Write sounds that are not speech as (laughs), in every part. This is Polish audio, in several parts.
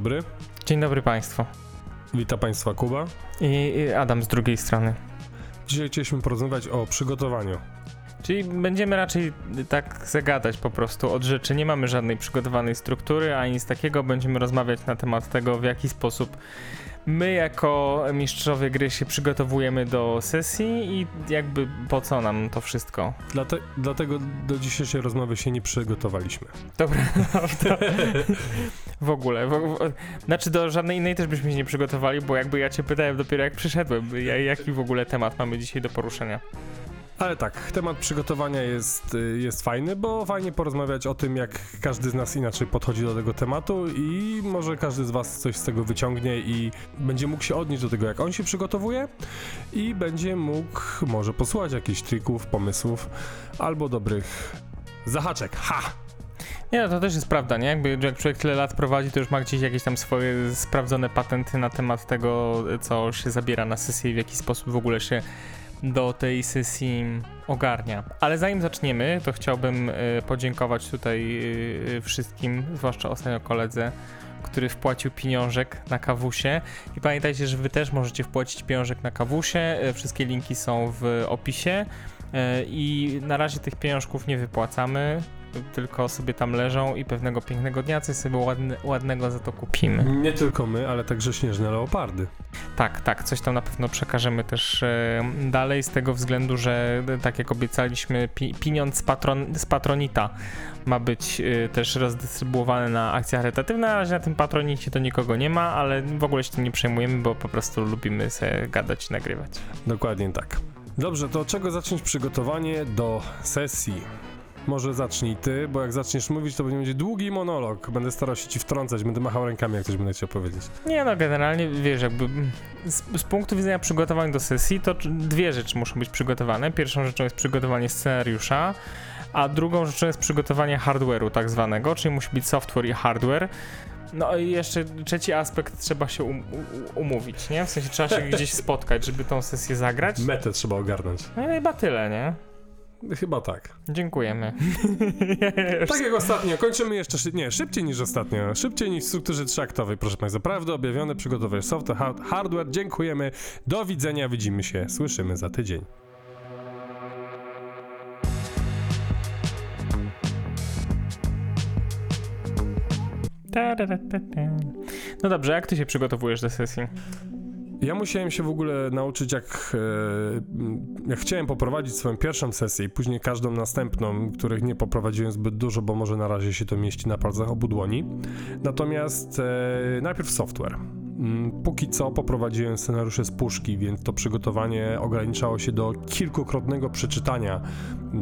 Dzień dobry, Dzień dobry Państwu. witam Państwa Kuba. I i Adam z drugiej strony. Dzisiaj chcieliśmy porozmawiać o przygotowaniu. Czyli będziemy raczej tak zagadać po prostu od rzeczy. Nie mamy żadnej przygotowanej struktury, ani nic takiego. Będziemy rozmawiać na temat tego, w jaki sposób my jako mistrzowie gry się przygotowujemy do sesji i jakby po co nam to wszystko. Dlate, dlatego do dzisiejszej rozmowy się nie przygotowaliśmy. Dobra, (laughs) w ogóle. W, w, znaczy do żadnej innej też byśmy się nie przygotowali, bo jakby ja cię pytałem dopiero jak przyszedłem, ja- jaki w ogóle temat mamy dzisiaj do poruszenia. Ale tak, temat przygotowania jest, y, jest fajny, bo fajnie porozmawiać o tym, jak każdy z nas inaczej podchodzi do tego tematu i może każdy z Was coś z tego wyciągnie i będzie mógł się odnieść do tego, jak on się przygotowuje i będzie mógł może posłuchać jakichś trików, pomysłów albo dobrych zahaczek. Ha! Nie, to też jest prawda, nie? Jakby jak człowiek tyle lat prowadzi, to już ma gdzieś jakieś tam swoje sprawdzone patenty na temat tego, co się zabiera na sesję i w jaki sposób w ogóle się do tej sesji ogarnia. Ale zanim zaczniemy, to chciałbym y, podziękować tutaj y, wszystkim, zwłaszcza ostatnio koledze, który wpłacił pieniążek na kawusie. I pamiętajcie, że wy też możecie wpłacić pieniążek na kawusie. Wszystkie linki są w opisie. I na razie tych pieniążków nie wypłacamy, tylko sobie tam leżą i pewnego pięknego dnia coś sobie ładne, ładnego za to kupimy. Nie tylko my, ale także śnieżne leopardy. Tak, tak, coś tam na pewno przekażemy też e, dalej z tego względu, że e, tak jak obiecaliśmy, pi, pieniądz z, patron, z Patronita ma być e, też rozdystrybuowany na akcje charytatywne. Na razie na tym Patronicie to nikogo nie ma, ale w ogóle się tym nie przejmujemy, bo po prostu lubimy sobie gadać i nagrywać. Dokładnie tak. Dobrze, to od czego zacząć przygotowanie do sesji? Może zacznij ty, bo jak zaczniesz mówić, to będzie długi monolog. Będę starał się ci wtrącać, będę machał rękami, jak coś będę chciał powiedzieć. Nie no, generalnie wiesz, jakby z, z punktu widzenia przygotowań do sesji, to dwie rzeczy muszą być przygotowane. Pierwszą rzeczą jest przygotowanie scenariusza, a drugą rzeczą jest przygotowanie hardware'u tak zwanego, czyli musi być software i hardware. No i jeszcze trzeci aspekt trzeba się um, umówić, nie? W sensie trzeba się (laughs) gdzieś spotkać, żeby tą sesję zagrać. Metę trzeba ogarnąć. No i chyba tyle, nie? Chyba tak. Dziękujemy. (laughs) Tak jak ostatnio, kończymy jeszcze szy- nie, szybciej niż ostatnio. Szybciej niż w strukturze trzyaktowej, proszę Państwa. Prawda objawione, przygotowanie software, hard- hardware. Dziękujemy. Do widzenia, widzimy się, słyszymy za tydzień. No dobrze, jak ty się przygotowujesz do sesji? Ja musiałem się w ogóle nauczyć, jak, e, jak chciałem poprowadzić swoją pierwszą sesję i później każdą następną, których nie poprowadziłem zbyt dużo, bo może na razie się to mieści na palcach obu dłoni. Natomiast e, najpierw software. Mm, Póki co poprowadziłem scenariusze z puszki, więc to przygotowanie ograniczało się do kilkukrotnego przeczytania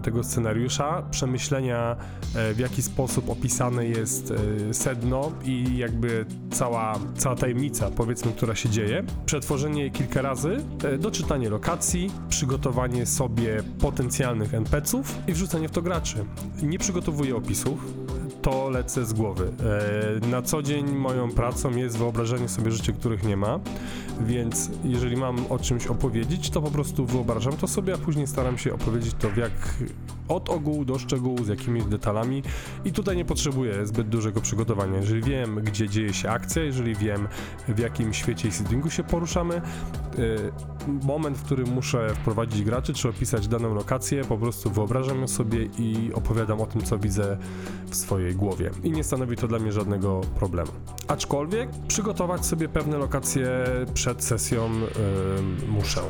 tego scenariusza, przemyślenia e, w jaki sposób opisane jest e, sedno i jakby cała, cała tajemnica, powiedzmy, która się dzieje. Przetworzenie kilka razy, e, doczytanie lokacji, przygotowanie sobie potencjalnych NPC-ów i wrzucenie w to graczy. Nie przygotowuję opisów, to lecę z głowy. E, Na co dzień moją pracą jest wyobrażenie sobie rzeczy, których nie ma, więc jeżeli mam o czymś opowiedzieć, to po prostu wyobrażam to sobie, a później staram się opowiedzieć to w jak od ogółu do szczegółu, z jakimiś detalami i tutaj nie potrzebuję zbyt dużego przygotowania. Jeżeli wiem, gdzie dzieje się akcja, jeżeli wiem, w jakim świecie i settingu się poruszamy, e, moment, w którym muszę wprowadzić graczy, czy opisać daną lokację, po prostu wyobrażam ją sobie i opowiadam o tym, co widzę w swojej głowie. I nie stanowi to dla mnie żadnego problemu. Aczkolwiek przygotować sobie pewne lokacje przed sesją e, muszę.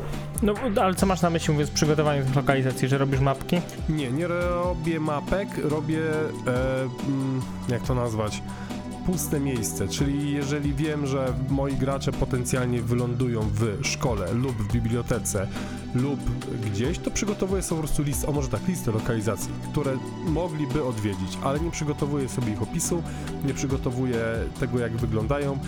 No, ale co masz na myśli mówiąc przygotowanie tych lokalizacji, że robisz mapki? Nie, nie robię mapek, robię, mm, jak to nazwać, puste miejsce, czyli jeżeli wiem, że moi gracze potencjalnie wylądują w szkole lub w bibliotece lub gdzieś, to przygotowuję sobie po prostu listę, o może tak, listę lokalizacji, które mogliby odwiedzić, ale nie przygotowuję sobie ich opisu, nie przygotowuję tego, jak wyglądają,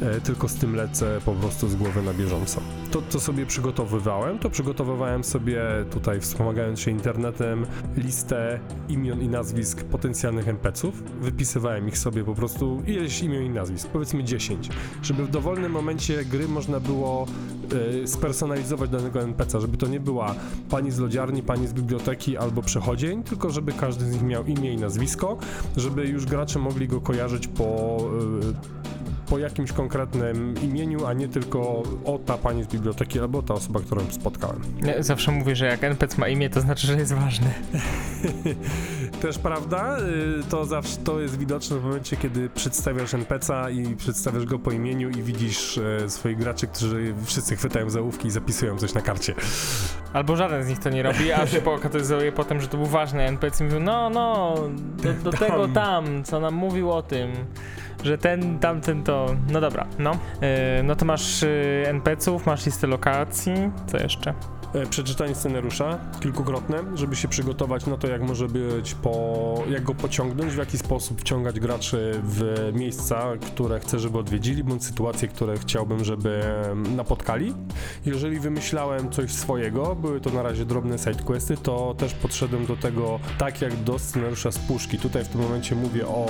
e, tylko z tym lecę po prostu z głowy na bieżąco. To, co sobie przygotowywałem, to przygotowywałem sobie tutaj, wspomagając się internetem, listę imion i nazwisk potencjalnych NPC-ów. Wypisywałem ich sobie po prostu, ileś imion i nazwisk, powiedzmy 10, żeby w dowolnym momencie gry można było spersonalizować danego NPC-a, żeby to nie była pani z lodziarni, pani z biblioteki albo przechodzień, tylko żeby każdy z nich miał imię i nazwisko, żeby już gracze mogli go kojarzyć po, e, po jakimś konkretnym imieniu, a nie tylko o ta pani z biblioteki albo ta osoba, którą spotkałem. Ja zawsze mówię, że jak NPC ma imię, to znaczy, że jest ważny. (laughs) Też prawda, y, to zawsze to jest widoczne w momencie, kiedy przedstawiasz NPC'a i przedstawiasz go po imieniu i widzisz e, swoich graczy, którzy wszyscy chwytają za i zapisują coś na karcie. Albo żaden z nich to nie robi, a się pokazuje (laughs) potem, że to był ważny NPC i mówił, no, no, do, do tego tam, co nam mówił o tym, że ten, tamten to, no dobra, no. Yy, no to masz yy, NPC-ów, masz listę lokacji, co jeszcze? E, Przeczytanie scenariusza kilkukrotne, żeby się przygotować na to, jak może być, po, jak go pociągnąć, w jaki sposób wciągać graczy w miejsca, które chcę, żeby odwiedzili, bądź sytuacje, które chciałbym, żeby napotkali. Jeżeli wymyślałem coś swojego, były to na razie drobne sidequesty, to też podszedłem do tego tak jak do scenariusza z puszki. Tutaj w tym momencie mówię o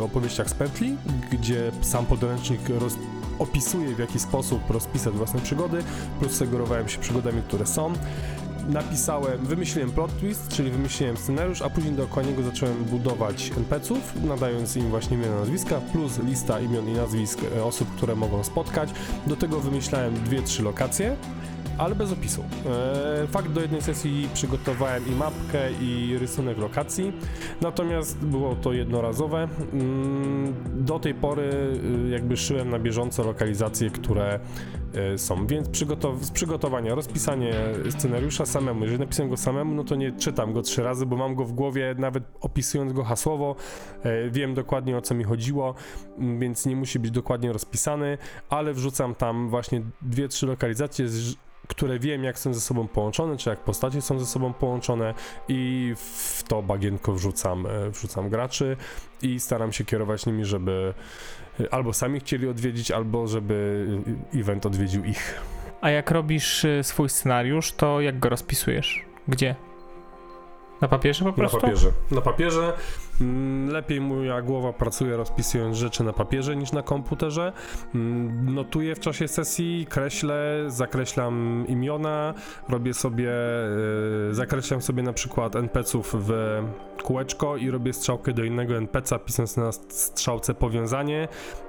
opowieściach z pętli, gdzie sam podręcznik roz, opisuje w jaki sposób rozpisać własne przygody, plus sugerowałem się przygodami, które są. Napisałem, wymyśliłem plot twist, czyli wymyśliłem scenariusz, a później dookoła niego zacząłem budować NPC-ów, nadając im właśnie imiona, nazwiska, plus lista imion i nazwisk e, osób, które mogą spotkać. Do tego wymyślałem dwie, trzy lokacje, ale bez opisu. E, fakt, do jednej sesji przygotowałem i mapkę, i rysunek lokacji, natomiast było to jednorazowe. Mm, Do tej pory y, jakby szyłem na bieżąco lokalizacje, które y, są, więc przygotow- z przygotowania, rozpisanie scenariusza samemu. Jeżeli napisałem go samemu, no to nie czytam go trzy razy, bo mam go w głowie, nawet opisując go hasłowo, e, wiem dokładnie o co mi chodziło, m, więc nie musi być dokładnie rozpisany, ale wrzucam tam właśnie dwie, trzy lokalizacje, z- które wiem jak są ze sobą połączone, czy jak postacie są ze sobą połączone i w to bagienko wrzucam, e, wrzucam graczy i staram się kierować nimi, żeby e, albo sami chcieli odwiedzić, albo żeby e, event odwiedził ich. A jak robisz swój scenariusz, to jak go rozpisujesz? Gdzie? Na papierze po prostu? Na papierze. Na papierze. Mm, Lepiej moja głowa pracuje rozpisując rzeczy na papierze niż na komputerze. Mm, Notuję w czasie sesji, kreślę, zakreślam imiona, robię sobie, e, zakreślam sobie na przykład NPC-ów w kółeczko i robię strzałkę do innego NPC-a, pisząc na strzałce powiązanie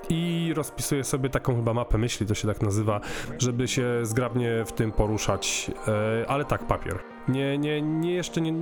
i rozpisuję sobie taką chyba mapę myśli, to się tak nazywa, żeby się zgrabnie w tym poruszać, e, ale tak, papier. Nie, nie, nie jeszcze nie,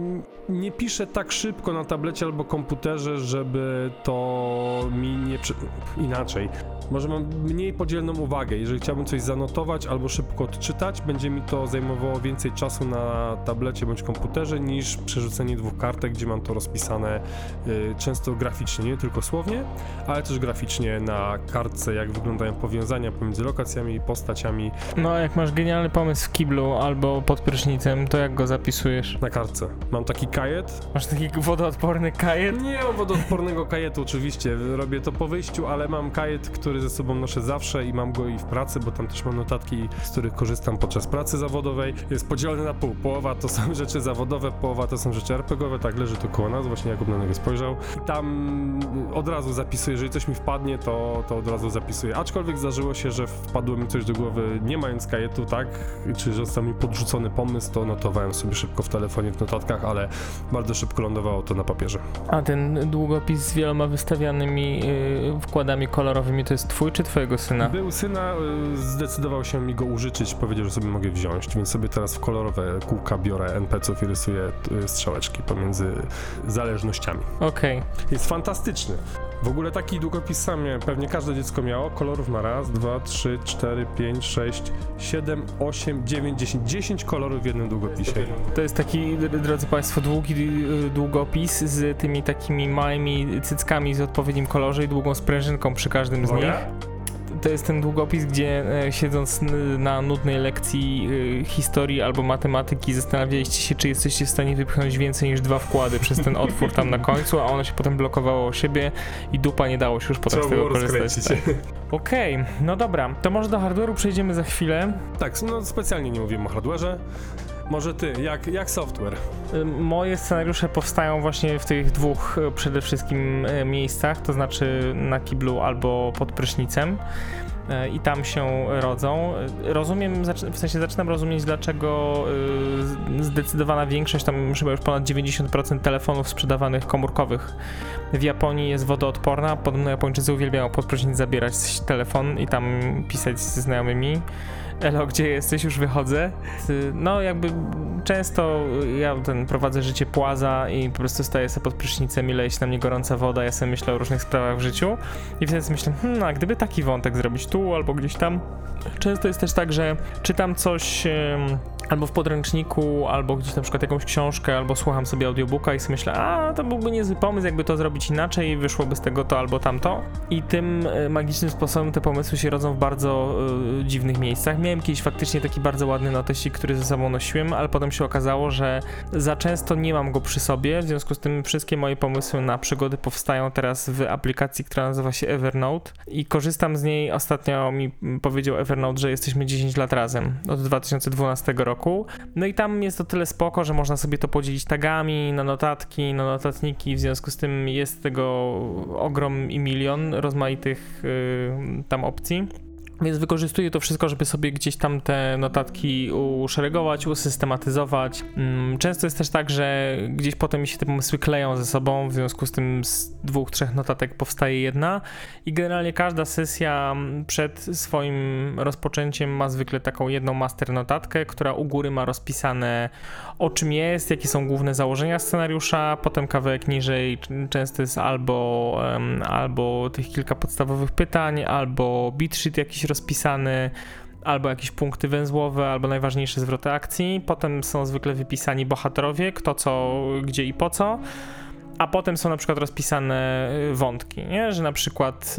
nie piszę tak szybko na tablecie albo komputerze, żeby to mi nie. Przy... Inaczej. Może mam mniej podzielną uwagę. Jeżeli chciałbym coś zanotować albo szybko odczytać, będzie mi to zajmowało więcej czasu na tablecie bądź komputerze niż przerzucenie dwóch kartek, gdzie mam to rozpisane y, często graficznie, nie tylko słownie, ale też graficznie na kartce, jak wyglądają powiązania pomiędzy lokacjami i postaciami No, jak masz genialny pomysł w kiblu albo pod prysznicem, to jak go zapisujesz? na kartce. Mam taki kajet, Masz taki wodoodporny kajet? Nie mam wodoodpornego kajetu oczywiście, robię to po wyjściu, ale mam kajet, który ze sobą noszę zawsze i mam go i w pracy, bo tam też mam notatki, z których korzystam podczas pracy zawodowej. Jest podzielony na pół. Połowa to są (laughs) rzeczy zawodowe, połowa to są rzeczy RPGowe, tak leży to koło nas, właśnie Jakub na niego spojrzał. I tam od razu zapisuję, jeżeli coś mi wpadnie, to, to od razu zapisuję. Aczkolwiek zdarzyło się, że wpadło mi coś do głowy nie mając kajetu, tak, czy został mi podrzucony pomysł, to notowałem sobie szybko w telefonie, w notatkach, ale bardzo szybko lądowało to na papierze. A ten długopis z wieloma wystawianymi yy, wkładami kolorowymi to jest twój czy twojego syna? Był syna, y, zdecydował się mi go użyczyć, powiedział, że sobie mogę wziąć, więc sobie teraz w kolorowe kółka biorę NPC-ów i rysuję y, strzałeczki pomiędzy zależnościami. Okej. Jest fantastyczny. W ogóle taki długopis sam miałem, pewnie każde dziecko miało. Kolorów ma raz, dwa, trzy, cztery, pięć, sześć, siedem, osiem, dziewięć, dziesięć. Dziesięć kolorów w jednym długopisie. To jest taki, drodzy Państwo, długi y, długopis z tymi takimi małymi cyckami z odpowiednim kolorze i długą sprężynką przy każdym z nich. To jest ten długopis, gdzie e, siedząc na nudnej lekcji y, historii albo matematyki zastanawialiście się, czy jesteście w stanie wypchnąć więcej niż dwa wkłady przez ten otwór tam na końcu, a ono się potem blokowało o siebie i dupa nie dało się już potem Trzeba z tego korzystać. Tak. Okej, no dobra, to może do hardware'u przejdziemy za chwilę. Tak, no specjalnie nie mówiłem o hardware'ze. Może ty, jak, jak software? Y, Moje scenariusze powstają właśnie w tych dwóch y, przede wszystkim y, miejscach, to znaczy na kiblu albo pod prysznicem. e, i tam się rodzą. Rozumiem, w sensie zaczynam rozumieć, dlaczego zdecydowana większość, tam chyba już ponad 90% telefonów sprzedawanych komórkowych w Japonii jest wodoodporna. Podobno Japończycy uwielbiają pod prysznic zabierać telefon i tam pisać ze znajomymi. Elo, gdzie jesteś? Już wychodzę. No, jakby często ja ten prowadzę życie płaza i po prostu staję sobie pod prysznicem i leje się na mnie gorąca woda. Ja sobie myślę o różnych sprawach w życiu i wtedy myślę, hmm, a gdyby taki wątek zrobić tu albo gdzieś tam. Często jest też tak, że czytam coś albo w podręczniku, albo gdzieś na przykład jakąś książkę, albo słucham sobie audiobooka i sobie myślę, a to byłby niezły pomysł, jakby to zrobić inaczej wyszłoby z tego to albo tamto. I tym e, magicznym sposobem te pomysły się rodzą w bardzo e, dziwnych miejscach. Miałem kiedyś faktycznie taki bardzo ładny notesik, który ze sobą nosiłem, ale potem się okazało, że za często nie mam go przy sobie, w związku z tym wszystkie moje pomysły na przygody powstają teraz w aplikacji, która nazywa się Evernote i korzystam z niej. Ostatnio mi powiedział Evernote, że jesteśmy 10 lat razem, od 2012 roku. No i tam jest to tyle spoko, że można sobie to podzielić tagami na notatki, na notatniki, w związku z tym jest tego ogrom i milion rozmaitych y, tam opcji. Więc wykorzystuję to wszystko, żeby sobie gdzieś tam te notatki uszeregować, usystematyzować. Mm, Często jest też tak, że gdzieś potem mi się te pomysły kleją ze sobą, w związku z tym z dwóch, trzech notatek powstaje jedna. I generalnie każda sesja mm, przed swoim rozpoczęciem ma zwykle taką jedną master notatkę, która u góry ma rozpisane o czym jest, jakie są główne założenia scenariusza, potem kawałek niżej często jest albo, albo tych kilka podstawowych pytań, albo beat sheet jakiś rozpisany, albo jakieś punkty węzłowe, albo najważniejsze zwroty akcji. Potem są zwykle wypisani bohaterowie, kto co, gdzie i po co. A potem są na przykład rozpisane y, wątki, nie? że na przykład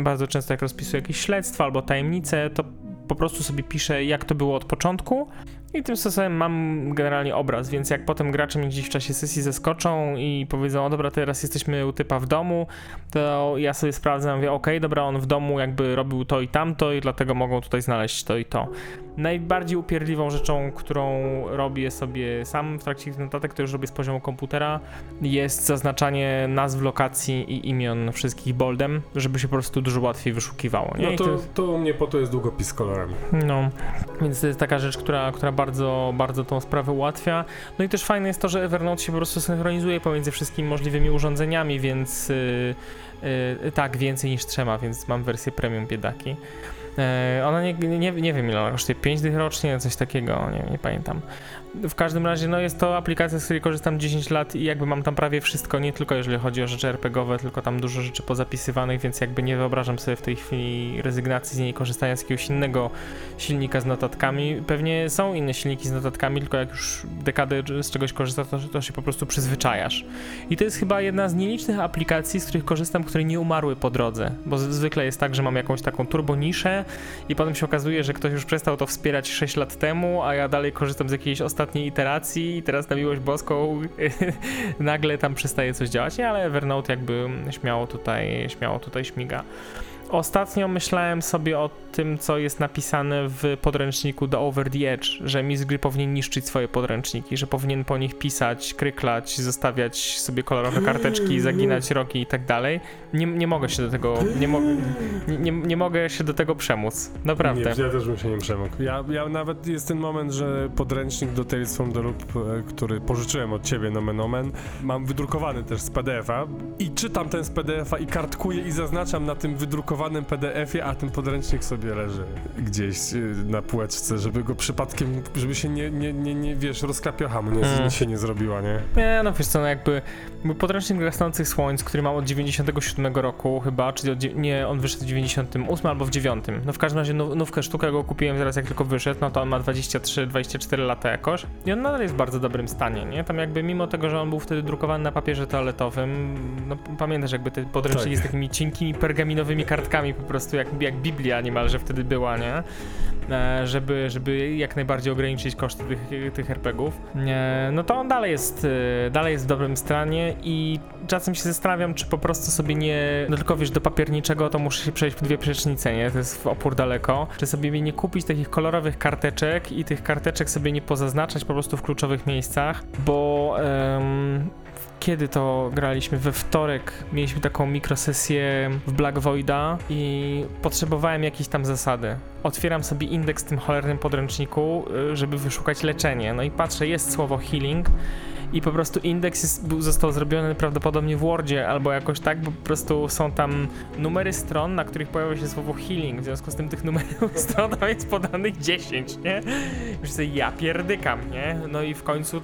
bardzo często jak rozpisuję jakieś śledztwo albo tajemnice, to po prostu sobie piszę jak to było od początku i tym sposobem mam generalnie obraz, więc jak potem gracze mi gdzieś w czasie sesji zeskoczą i powiedzą, o dobra, teraz jesteśmy u typa w domu, to ja sobie sprawdzam, mówię, okej, dobra, on w domu jakby robił to i tamto i dlatego mogą tutaj znaleźć to i to. Najbardziej upierdliwą rzeczą, którą robię sobie sam w trakcie tych notatek, to już robię z poziomu komputera, jest zaznaczanie nazw lokacji i imion wszystkich boldem, żeby się po prostu dużo łatwiej wyszukiwało. Nie? No I to, jest- to mnie po to jest długopis kolorami. no, więc to jest taka rzecz, która, która bardzo, bardzo tą sprawę ułatwia. No i też fajne jest to, że Evernote się po prostu synchronizuje pomiędzy wszystkimi możliwymi urządzeniami, więc yy, yy, tak, więcej niż trzema, więc mam wersję premium biedaki. Yy, ona nie, nie, nie wiem ile ona kosztuje, 5 dych rocznie, coś takiego, nie, nie pamiętam. W każdym razie, no jest to aplikacja, z której korzystam 10 lat i jakby mam tam prawie wszystko, nie tylko jeżeli chodzi o rzeczy RPGowe, tylko tam dużo rzeczy pozapisywanych, więc jakby nie wyobrażam sobie w tej chwili rezygnacji z niej, korzystania z jakiegoś innego silnika z notatkami. Pewnie są inne silniki z notatkami, tylko jak już dekadę z czegoś korzystasz, to, to się po prostu przyzwyczajasz. I to jest chyba jedna z nielicznych aplikacji, z których korzystam, które nie umarły po drodze, bo zwykle jest tak, że mam jakąś taką turboniszę i potem się okazuje, że ktoś już przestał to wspierać 6 lat temu, a ja dalej korzystam z jakiejś ostatniej iteracji i teraz na miłość boską (laughs) nagle tam przestaje coś działać, nie, ale Evernote jakby śmiało tutaj, śmiało tutaj śmiga. Ostatnio myślałem sobie o tym, co jest napisane w podręczniku The Over the Edge, że mistrz gry powinien niszczyć swoje podręczniki, że powinien po nich pisać, kryklać, zostawiać sobie kolorowe karteczki, zaginać rogi i tak dalej. Nie, nie mogę się do tego, nie, mo nie, nie, nie mogę się do tego przemóc. Naprawdę. Nie, ja też bym się nie przemógł. Ja, ja nawet jest ten moment, że podręcznik do Tales from the Loop, e, który pożyczyłem od ciebie, nomen omen, mam wydrukowany też z PDF-a i czytam ten z PDF-a i kartkuję i zaznaczam na tym wydrukowanym PDF-ie, a ten podręcznik sobie leży gdzieś e, na półeczce, żeby go przypadkiem, żeby się nie, nie, nie, nie wiesz, rozklapiocha mu nie, Mm. się nie zrobiła, nie? Nie, no wiesz co, no jakby mój podręcznik gasnących słońc, który mam od 97 roku chyba, czyli od, nie, on wyszedł w 98 albo w 9. No w każdym razie now- nówkę sztukę go kupiłem zaraz jak tylko wyszedł, no to on ma 23-24 lata jakoś i on nadal jest w bardzo dobrym stanie, nie? Tam jakby mimo tego, że on był wtedy drukowany na papierze toaletowym, no pamiętasz jakby te podręczniki Tak. z takimi cienkimi pergaminowymi kartkami po prostu jak, jak Biblia niemalże wtedy była, nie? E, żeby, żeby jak najbardziej ograniczyć koszty tych, tych RPGów. E, No to on dalej jest, e, dalej jest w dobrym stanie i czasem się zastanawiam, czy po prostu sobie nie, no tylko wiesz, do papierniczego to muszę się przejść w dwie przecznice, nie? To jest w opór daleko. Czy sobie nie kupić takich kolorowych karteczek i tych karteczek sobie nie pozaznaczać po prostu w kluczowych miejscach, bo em, kiedy to graliśmy? We wtorek mieliśmy taką mikrosesję w Black Voida i potrzebowałem jakiejś tam zasady. Otwieram sobie indeks w tym cholernym podręczniku, y, żeby wyszukać leczenie. No i patrzę, jest słowo healing i po prostu indeks jest, został zrobiony prawdopodobnie w Wordzie albo jakoś tak, bo po prostu są tam numery stron, na których pojawia się słowo healing. W związku z tym tych numerów (laughs) stron jest podanych 10, nie? Sobie ja pierdykam, nie? No i w końcu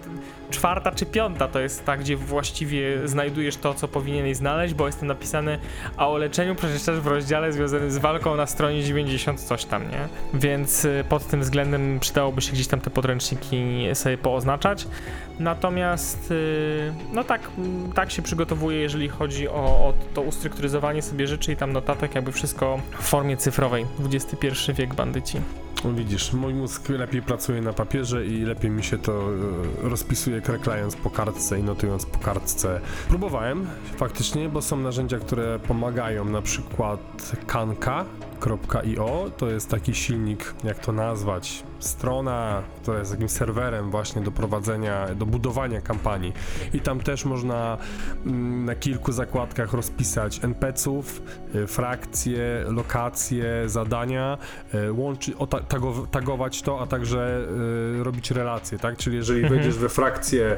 czwarta czy piąta to jest ta, gdzie właściwie znajdujesz to, co powinieneś znaleźć, bo jest tam napisane, a o leczeniu przeczytasz w rozdziale związanym z walką na stronie 90 coś tam, nie? Więc y, pod tym względem przydałoby się gdzieś tam te podręczniki sobie pooznaczać. Natomiast, y, no tak, tak się przygotowuję, jeżeli chodzi o, o to ustrukturyzowanie sobie rzeczy i tam notatek, jakby wszystko w formie cyfrowej. XXI wiek bandyci. No Widzisz, mój mózg lepiej pracuje na papierze i lepiej mi się to e, rozpisuje kreklając po kartce i notując po kartce. Próbowałem faktycznie, bo są narzędzia, które pomagają, na przykład kanka.io, to jest taki silnik, jak to nazwać, strona, która jest takim serwerem właśnie do prowadzenia, do budowania kampanii i tam też można mm, na kilku zakładkach rozpisać NPC-ów, y, frakcje, lokacje, zadania, y, łączy, tagować to, a także y, robić relacje, tak? Czyli jeżeli Mhm. wejdziesz we frakcję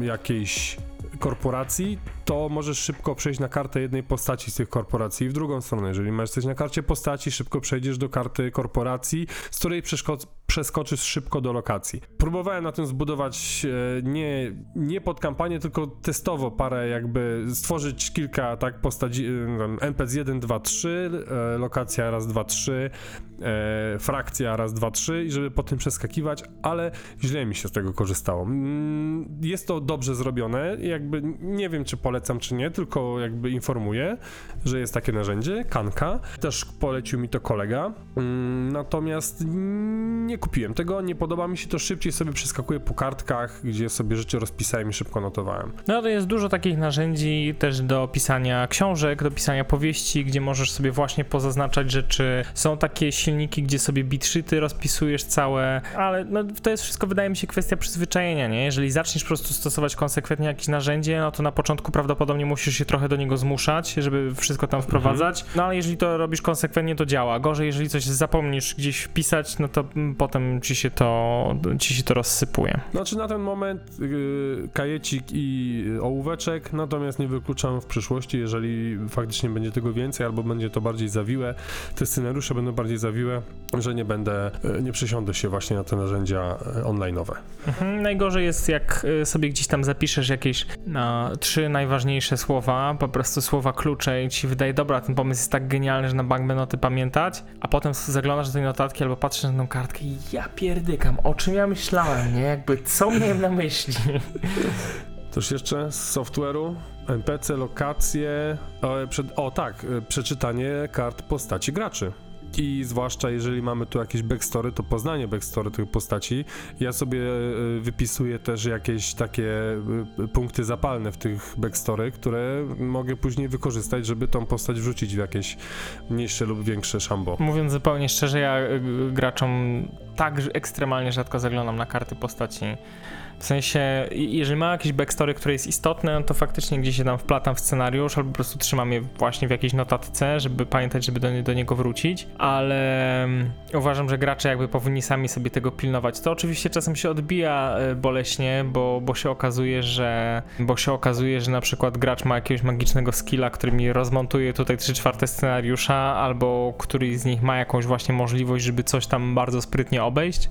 jakiejś korporacji, to możesz szybko przejść na kartę jednej postaci z tych korporacji i w drugą stronę. Jeżeli masz coś na karcie postaci, szybko przejdziesz do karty korporacji, z której przeszko- przeskoczysz szybko do lokacji. Próbowałem na tym zbudować e, nie, nie pod kampanię, tylko testowo parę jakby stworzyć kilka tak postaci, NPC 1, 2, 3, e, lokacja raz, 2, 3, e, frakcja raz, 2, 3 i żeby po tym przeskakiwać, ale źle mi się z tego korzystało. Mm, Jest to dobrze zrobione, jakby nie wiem czy polecam czy nie, tylko jakby informuję, że jest takie narzędzie, Kanka. Też polecił mi to kolega, Mm, natomiast nie kupiłem tego, nie podoba mi się to, szybciej sobie przeskakuję po kartkach, gdzie sobie rzeczy rozpisałem i szybko notowałem. No to jest dużo takich narzędzi też do pisania książek, do pisania powieści, gdzie możesz sobie właśnie pozaznaczać rzeczy. Są takie silniki, gdzie sobie bitsheety rozpisujesz całe, ale no, to jest wszystko wydaje mi się kwestia przyzwyczajenia, nie? Jeżeli zaczniesz po prostu stosować konsekwentnie jakieś narzędzie, no to na początku prawdopodobnie musisz się trochę do niego zmuszać, żeby wszystko tam wprowadzać. No ale jeżeli to robisz konsekwentnie, to działa. Gorzej, jeżeli coś zapomnisz gdzieś wpisać, no to mm, potem ci się to, ci się to rozsypuje. Znaczy na ten moment yy, kajecik i ołóweczek, natomiast nie wykluczam w przyszłości, jeżeli faktycznie będzie tego więcej, albo będzie to bardziej zawiłe, te scenariusze będą bardziej zawiłe, że nie będę, y, nie przesiądę się właśnie na te narzędzia y, online'owe. Mhm, najgorzej jest, jak y, sobie gdzieś tam zapiszesz jakieś na trzy najważniejsze słowa, po prostu słowa klucze i ci wydaje, dobra, ten pomysł jest tak genialny, że na bank będę o tym pamiętać, a potem zaglądasz do tej notatki albo patrzysz na tą kartkę i ja pierdykam, o czym ja myślałem, nie? Jakby co miałem na myśli? Coś jeszcze z software'u? NPC, lokacje. O, przed, o tak, y, przeczytanie kart postaci graczy. I zwłaszcza jeżeli mamy tu jakieś backstory, to poznanie backstory tych postaci. Ja sobie y, wypisuję też jakieś takie y, punkty zapalne w tych backstory, które mogę później wykorzystać, żeby tą postać wrzucić w jakieś mniejsze lub większe szambo. Mówiąc zupełnie szczerze, ja y, graczom tak ekstremalnie rzadko zaglądam na karty postaci. W sensie, jeżeli mam jakieś backstory, które jest istotne, no to faktycznie gdzieś się tam wplatam w scenariusz, albo po prostu trzymam je właśnie w jakiejś notatce, żeby pamiętać, żeby do, nie- do niego wrócić, ale mm, uważam, że gracze jakby powinni sami sobie tego pilnować. To oczywiście czasem się odbija y, boleśnie, bo, bo się okazuje, że bo się okazuje, że na przykład gracz ma jakiegoś magicznego skilla, który mi rozmontuje tutaj 3 czwarte scenariusza, albo któryś z nich ma jakąś właśnie możliwość, żeby coś tam bardzo sprytnie obejść.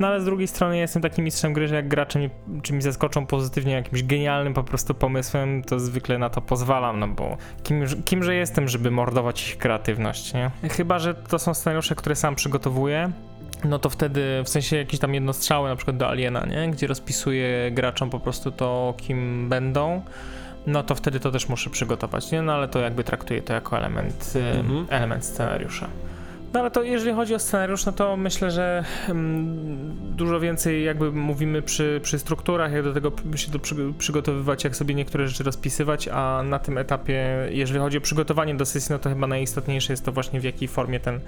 No ale z drugiej strony ja jestem takim mistrzem gry, że jak gracze mnie, czy mi zaskoczą pozytywnie jakimś genialnym po prostu pomysłem, to zwykle na to pozwalam, no bo kim, kimże jestem, żeby mordować ich kreatywność, nie? Chyba, że to są scenariusze, które sam przygotowuję, no to wtedy w sensie jakieś tam jednostrzały na przykład do Aliena, nie? Gdzie rozpisuję graczom po prostu to, kim będą. No to wtedy to też muszę przygotować, nie? No ale to jakby traktuję to jako element, y, Mhm. element scenariusza. No ale to jeżeli chodzi o scenariusz, no to myślę, że mm, dużo więcej jakby mówimy przy, przy strukturach, jak do tego się przy, przygotowywać, jak sobie niektóre rzeczy rozpisywać, a na tym etapie, jeżeli chodzi o przygotowanie do sesji, no to chyba najistotniejsze jest to właśnie w jakiej formie ten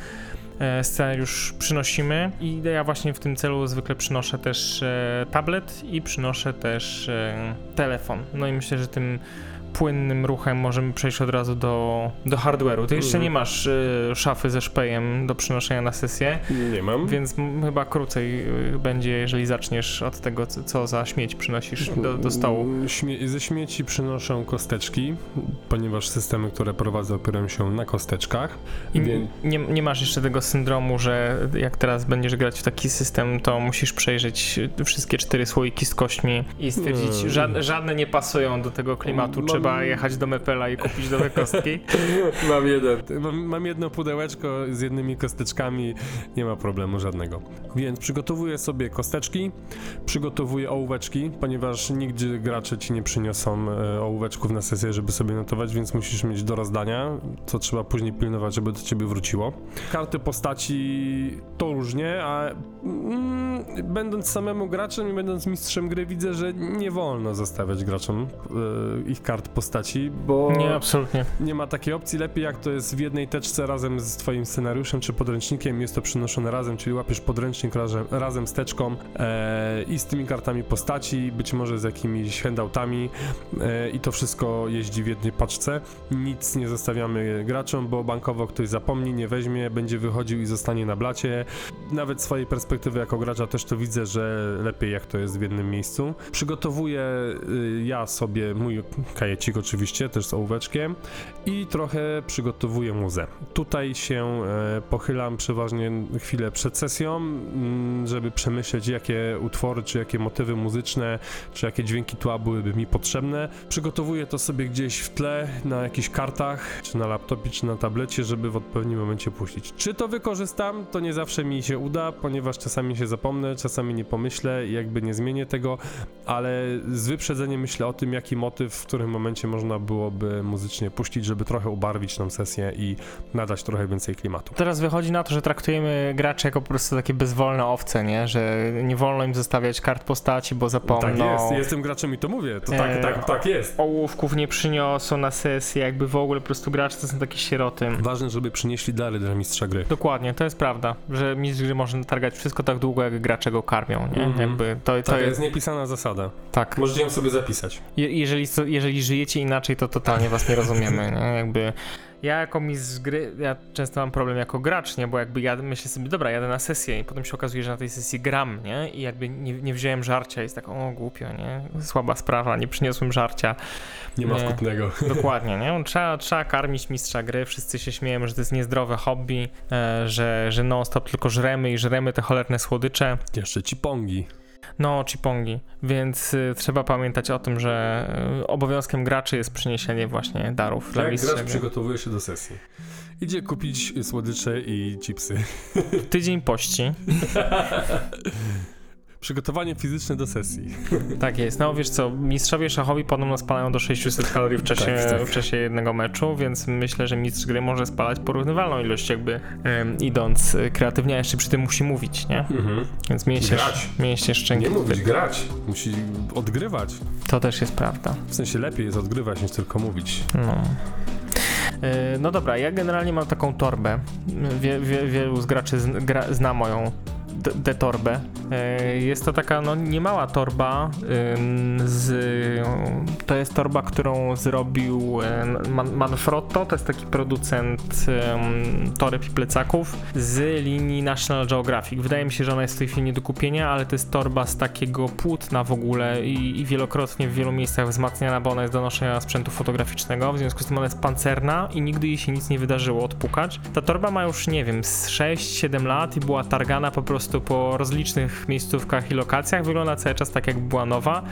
e, scenariusz przynosimy i ja właśnie w tym celu zwykle przynoszę też e, tablet i przynoszę też e, telefon. No i myślę, że tym płynnym ruchem możemy przejść od razu do, do hardware'u. Ty jeszcze Mhm. nie masz e, szafy ze szpejem do przynoszenia na sesję, Nie mam. więc m- chyba krócej e, będzie, jeżeli zaczniesz od tego, co, co za śmieć przynosisz do, do stołu. Śmie- ze śmieci przynoszę kosteczki, ponieważ systemy, które prowadzę, opierają się na kosteczkach. I Wie- nie, nie masz jeszcze tego syndromu, że jak teraz będziesz grać w taki system, to musisz przejrzeć wszystkie cztery słoiki z kośćmi i stwierdzić, Nie. żadne nie pasują do tego klimatu, Mam- trzeba jechać do Mepela i kupić nowe (laughs) kostki. Mam jeden. Mam, mam jedno pudełeczko z jednymi kosteczkami, nie ma problemu żadnego. Więc przygotowuję sobie kosteczki, przygotowuję ołóweczki, ponieważ nigdzie gracze ci nie przyniosą e, ołóweczków na sesję, żeby sobie notować, więc musisz mieć do rozdania, co trzeba później pilnować, żeby do ciebie wróciło. Karty postaci to różnie, a mm, będąc samemu graczem i będąc mistrzem gry, widzę, że nie wolno zostawiać graczom e, ich kart postaci, bo Nie, absolutnie. nie ma takiej opcji. Lepiej jak to jest w jednej teczce razem z twoim scenariuszem czy podręcznikiem, jest to przynoszone razem, czyli łapiesz podręcznik razem, razem z teczką e, i z tymi kartami postaci, być może z jakimiś handoutami e, i to wszystko jeździ w jednej paczce. Nic nie zostawiamy graczom, bo bankowo ktoś zapomni, nie weźmie, będzie wychodził i zostanie na blacie. Nawet z swojej perspektywy jako gracza też to widzę, że lepiej jak to jest w jednym miejscu. Przygotowuję y, ja sobie mój kajecik oczywiście, też z ołóweczkiem i trochę przygotowuję muzę. Tutaj się e, pochylam przeważnie chwilę przed sesją, mm, żeby przemyśleć jakie utwory, czy jakie motywy muzyczne, czy jakie dźwięki tła byłyby mi potrzebne. Przygotowuję to sobie gdzieś w tle, na jakichś kartach, czy na laptopie, czy na tablecie, żeby w odpowiednim momencie puścić. Czy to wykorzystam, to nie zawsze mi się uda, ponieważ czasami się zapomnę, czasami nie pomyślę jakby nie zmienię tego, ale z wyprzedzeniem myślę o tym, jaki motyw w którym momencie można byłoby muzycznie puścić, żeby trochę ubarwić nam sesję i nadać trochę więcej klimatu. Teraz wychodzi na to, że traktujemy graczy jako po prostu takie bezwolne owce, nie? Że nie wolno im zostawiać kart postaci, bo zapomną. Tak jest, jestem graczem i to mówię, to tak, Eee, tak, tak jest. Ołówków nie przyniosą na sesję, jakby w ogóle po prostu gracze to są takie sieroty. Ważne, żeby przynieśli dary dla mistrza gry. Dokładnie, to jest prawda, że mistrz gry może targać wszystko tak długo, jak gracze go karmią, nie? Mhm. Jakby to, to To jest, jest niepisana zasada. tak. Możecie ją sobie zapisać. Je, jeżeli, jeżeli żyjecie inaczej, to totalnie was nie rozumiemy, nie? Jakby ja jako mistrz gry, ja często mam problem jako gracz, nie? Bo jakby ja myślę sobie, dobra, jadę na sesję i potem się okazuje, że na tej sesji gram, nie? I jakby nie, nie wziąłem żarcia, jest tak, o głupio, nie? Słaba sprawa, nie przyniosłem żarcia. Nie ma Nie. wkutnego. (laughs) Dokładnie, nie? Trzeba, trzeba karmić mistrza gry, wszyscy się śmieją, że to jest niezdrowe hobby, e, że, że non-stop tylko żremy i żremy te cholerne słodycze. Jeszcze ci pongi. No, chipongi, więc y, trzeba pamiętać o tym, że y, obowiązkiem graczy jest przyniesienie właśnie darów dla Jak mistrza gracz przygotowuje się do sesji? Idzie kupić słodycze i chipsy. Tydzień pości, (laughs) Przygotowanie fizyczne do sesji. (laughs) tak jest. No wiesz co, mistrzowie szachowi podobno spalają do 600 kalorii w czasie, Tak, tak. w czasie jednego meczu, więc myślę, że mistrz gry może spalać porównywalną ilość jakby em, idąc y, kreatywnie, a jeszcze przy tym musi mówić, nie? Mhm. Więc mięśnie, Grać. mięśnie szczęki. Nie mówić, grać. Musi odgrywać. To też jest prawda. W sensie lepiej jest odgrywać niż tylko mówić. No. E, No dobra, ja generalnie mam taką torbę. Wie, wie, wielu z graczy zn- gra, zna moją d- tę torbę. E, Jest to taka no, niemała torba. Z, to jest torba, którą zrobił e, Man- Manfrotto. To jest taki producent toreb i plecaków z linii National Geographic. Wydaje mi się, że ona jest w tej chwili nie do kupienia, ale to jest torba z takiego płótna w ogóle i, i wielokrotnie w wielu miejscach wzmacniana, bo ona jest do noszenia sprzętu fotograficznego. W związku z tym ona jest pancerna i nigdy jej się nic nie wydarzyło odpukać. Ta torba ma już, nie wiem, z 6-7 lat i była targana po prostu po rozlicznych miejscówkach i lokacjach. Wygląda cały czas tak, jakby była nowa.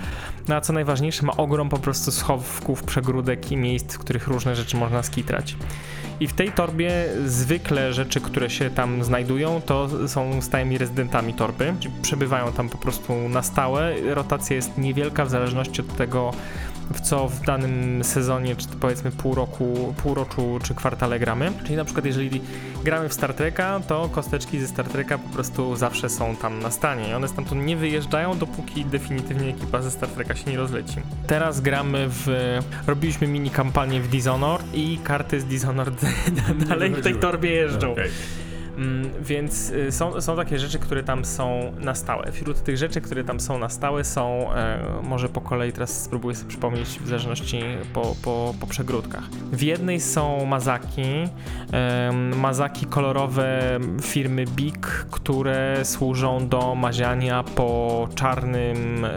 No a co najważniejsze, ma ogrom po prostu schowków, przegródek i miejsc, w których różne rzeczy można skitrać. I w tej torbie zwykle rzeczy, które się tam znajdują, to są stałymi rezydentami torby. Przebywają tam po prostu na stałe. Rotacja jest niewielka w zależności od tego, w co w danym sezonie, czy powiedzmy pół roku, półroczu, czy kwartale gramy. Czyli na przykład jeżeli gramy w Star Treka, to kosteczki ze Star Treka po prostu zawsze są tam na stanie i one stamtąd nie wyjeżdżają, dopóki definitywnie ekipa ze Star Treka się nie rozleci. Teraz gramy w... robiliśmy mini kampanię w Dishonored i karty z Dishonored (laughs) dalej w tej torbie jeżdżą. Okej. Mm, więc y, są, są takie rzeczy, które tam są na stałe. Wśród tych rzeczy, które tam są na stałe są, e, może po kolei teraz spróbuję sobie przypomnieć w zależności po, po, po przegródkach. W jednej są mazaki, mazaki kolorowe firmy Big, które służą do maziania po czarnym e,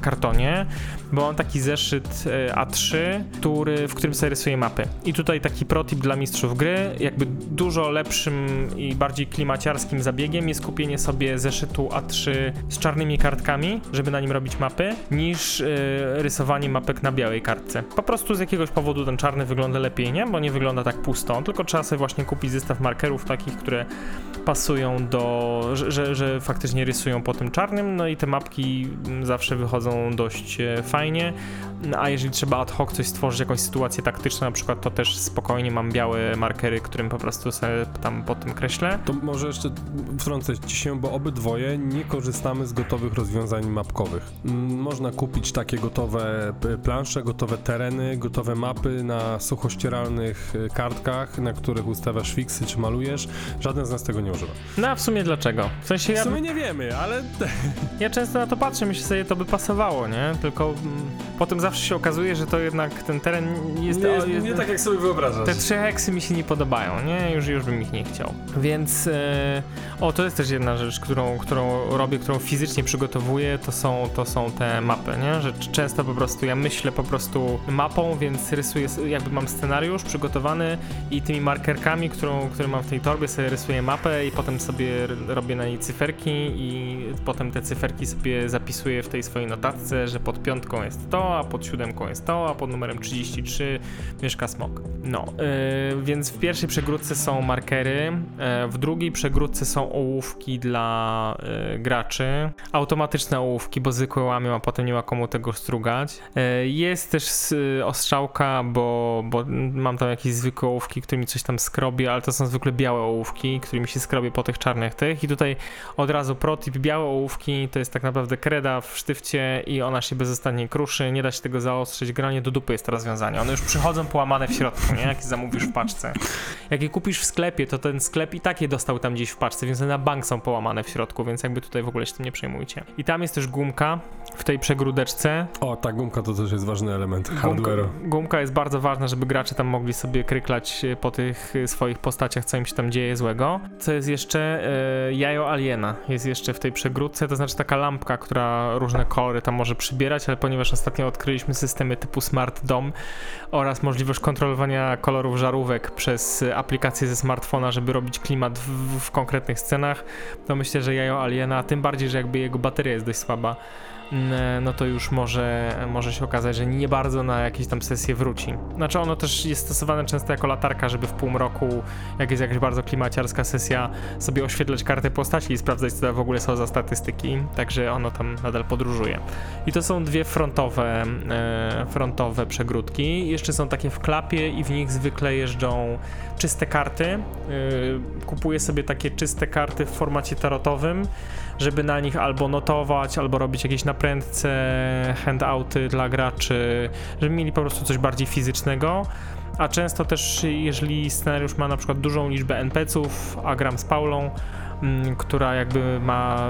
kartonie, bo mam taki zeszyt e, A3, który, w którym sobie rysuję mapy. I tutaj taki protip dla mistrzów gry, jakby dużo lepszym i bardziej klimaciarskim zabiegiem jest kupienie sobie zeszytu A3 z czarnymi kartkami, żeby na nim robić mapy, niż e, rysowanie mapek na białej kartce. Po prostu z jakiegoś powodu ten czarny wygląda lepiej, nie? Bo nie wygląda tak pusto, tylko trzeba sobie właśnie kupić zestaw markerów takich, które pasują do, że, że, że faktycznie rysują po tym czarnym, no i te mapki mm, zawsze wychodzą dość e, fajnie, No, a jeżeli trzeba ad hoc coś stworzyć, jakąś sytuację taktyczną na przykład, to też spokojnie mam białe markery, którym po prostu sobie tam po tym kreślę. To może jeszcze wtrącę ci się, bo obydwoje nie korzystamy z gotowych rozwiązań mapkowych. Mm, Można kupić takie gotowe plansze, gotowe tereny, gotowe mapy na suchościeralnych y, kartkach, na których ustawiasz fiksy czy malujesz. Żaden z nas tego nie używa. No a w sumie dlaczego? W sensie W ja, sumie nie wiemy, ale ja często na to patrzę, myślę sobie, to by pasowało, nie? Tylko potem zawsze się okazuje, że to jednak ten teren jest... o, jest jak sobie wyobrażasz. Te trzy heksy mi się nie podobają, nie? Już, już bym ich nie chciał. Więc e, o, to jest też jedna rzecz, którą, którą robię, którą fizycznie przygotowuję, to są, to są te mapy, nie? Że często po prostu ja myślę po prostu mapą, więc rysuję, jakby mam scenariusz przygotowany i tymi markerkami, którą, które mam w tej torbie, sobie rysuję mapę i potem sobie robię na niej cyferki i potem te cyferki sobie zapisuję w tej swojej notatce, że pod piątką jest to, a pod siódemką jest to, a pod numerem 33 mieszka smok. No, yy, więc w pierwszej przegródce są markery, yy, w drugiej przegródce są ołówki dla yy, graczy, automatyczne ołówki, bo zwykłe łamią, a potem nie ma komu tego strugać. Yy, jest też yy, ostrzałka, bo, bo mam tam jakieś zwykłe ołówki, którymi coś tam skrobię, ale to są zwykle białe ołówki, którymi się skrobię po tych czarnych tych i tutaj od razu protip, białe ołówki to jest tak naprawdę kreda w sztywcie i ona się bezostannie kruszy, nie da się tego zaostrzyć, granie do dupy jest to rozwiązanie. One już przychodzą połamane w środku, nie? Jak je zamówisz w paczce. Jak je kupisz w sklepie, to ten sklep i tak je dostał tam gdzieś w paczce, więc one na bank są połamane w środku, więc jakby tutaj w ogóle się tym nie przejmujcie. I tam jest też gumka w tej przegródeczce, O, ta gumka to też jest ważny element Gumka, hardware'u. gumka jest bardzo ważna, żeby gracze tam mogli sobie kryklać e, po tych e, swoich postaciach, co im się tam dzieje złego. Co jest jeszcze? E, jajo aliena jest jeszcze w tej przegródce, to znaczy taka lampka, która różne kolory tam może przybierać, ale ponieważ ostatnio odkryliśmy systemy typu Smart Dom oraz możliwość kontrolowania kolorów żarówek przez e, aplikację ze smartfona, żeby robić klimat w, w, konkretnych scenach, to myślę, że jajo aliena, tym bardziej, że jakby jego bateria jest dość słaba, no to już może, może się okazać, że nie bardzo na jakieś tam sesje wróci. Znaczy ono też jest stosowane często jako latarka, żeby w półmroku, jak jest jakaś bardzo klimaciarska sesja, sobie oświetlać kartę postaci i sprawdzać, co w ogóle są za statystyki, także ono tam nadal podróżuje. I to są dwie frontowe, e, frontowe przegródki. Jeszcze są takie w klapie i w nich zwykle jeżdżą czyste karty. E, kupuję sobie takie czyste karty w formacie tarotowym, żeby na nich albo notować, albo robić jakieś naprędce, handouty dla graczy, żeby mieli po prostu coś bardziej fizycznego. A często też, jeżeli scenariusz ma na przykład dużą liczbę NPC-ów, a gram z Paulą, która jakby ma.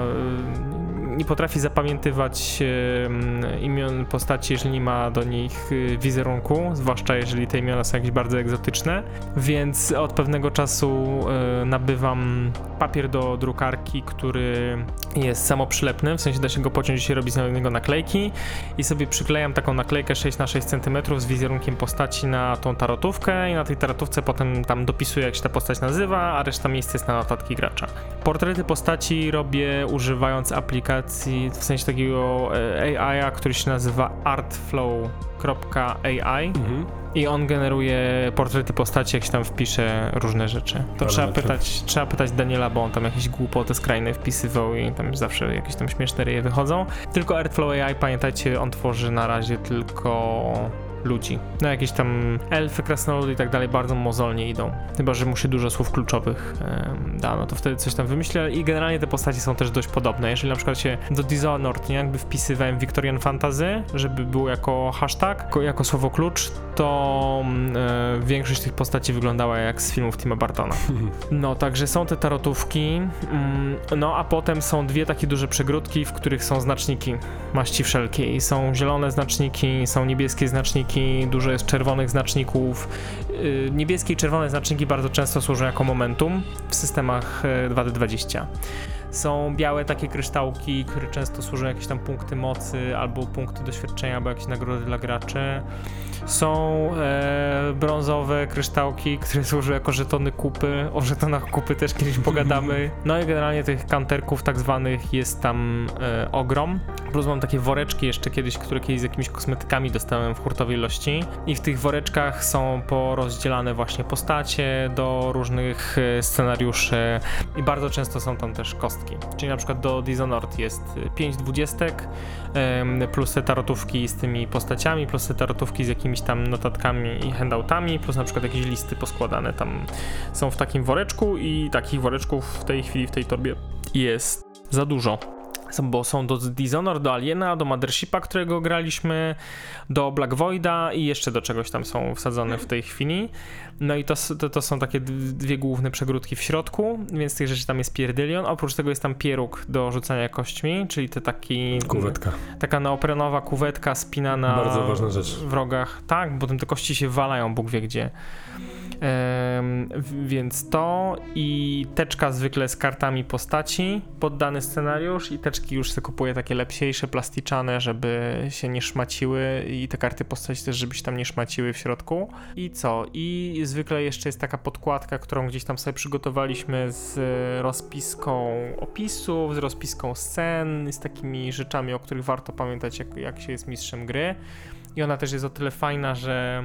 y, nie potrafi zapamiętywać y, imion postaci, jeżeli nie ma do nich y, wizerunku, zwłaszcza jeżeli te imiona są jakieś bardzo egzotyczne. Więc od pewnego czasu nabywam papier do drukarki, który jest samoprzylepny, w sensie da się go pociąć i się robi z niego naklejki i sobie przyklejam taką naklejkę 6 na 6 cm z wizerunkiem postaci na tą tarotówkę i na tej tarotówce potem tam dopisuję jak się ta postać nazywa, a reszta miejsca jest na notatki gracza. Portrety postaci robię używając aplikacji w sensie takiego e, AI, który się nazywa artflow.ai Mhm. i on generuje portrety postaci, jak się tam wpisze różne rzeczy. To trzeba pytać, trzeba pytać Daniela, bo on tam jakieś głupoty skrajne wpisywał i tam zawsze jakieś tam śmieszne ryje wychodzą. Tylko Artflow AI, pamiętajcie, on tworzy na razie tylko ludzi. No jakieś tam elfy, krasnoludy i tak dalej bardzo mozolnie idą. Chyba, że mu się dużo słów kluczowych da, no to wtedy coś tam wymyślę i generalnie te postaci są też dość podobne. Jeżeli na przykład się do Dishonored, nie, jakby wpisywałem Victorian Fantasy, żeby było jako hashtag, jako, jako słowo klucz, to mm, e, większość tych postaci wyglądała jak z filmów Tima Bartona. (laughs) No, także są te tarotówki, mm, no a potem są dwie takie duże przegródki, w których są znaczniki maści wszelkiej. Są zielone znaczniki, są niebieskie znaczniki, dużo jest czerwonych znaczników. Yy, Niebieskie i czerwone znaczniki bardzo często służą jako momentum w systemach e, 2D20. Są białe takie kryształki, które często służą jakieś tam punkty mocy, albo punkty doświadczenia, albo jakieś nagrody dla graczy. Są e, brązowe kryształki, które służą jako żetony kupy. O żetonach kupy też kiedyś pogadamy. No i generalnie tych kanterków tak zwanych jest tam e, ogrom. Plus mam takie woreczki jeszcze kiedyś, które kiedyś z jakimiś kosmetykami dostałem w hurtowej ilości. I w tych woreczkach są porozdzielane właśnie postacie do różnych e, scenariuszy i bardzo często są tam też kostki. Czyli na przykład do Dishonored jest 5 dwudziestek, em, plus te tarotówki z tymi postaciami, plus te tarotówki z jakimiś tam notatkami i handoutami, plus na przykład jakieś listy poskładane tam są w takim woreczku i takich woreczków w tej chwili w tej torbie jest za dużo. Bo są do Dishonored, do Aliena, do Mothershipa, którego graliśmy, do Black Voida i jeszcze do czegoś tam są wsadzone w tej chwili. No i to, to, to są takie dwie główne przegródki w środku, więc tych rzeczy tam jest pierdylion. Oprócz tego jest tam pieróg do rzucania kośćmi, czyli te taki... Kuwetka. Taka neoprenowa kuwetka spinana Bardzo ważna rzecz. w rogach. Tak, bo potem te kości się walają, Bóg wie gdzie. Więc to i teczka zwykle z kartami postaci pod dany scenariusz i teczki już sobie kupuję takie lepsiejsze, plasticzane, żeby się nie szmaciły i te karty postaci też, żeby się tam nie szmaciły w środku. I co? I zwykle jeszcze jest taka podkładka, którą gdzieś tam sobie przygotowaliśmy z rozpiską opisów, z rozpiską scen, z takimi rzeczami, o których warto pamiętać, jak, jak się jest mistrzem gry. I ona też jest o tyle fajna, że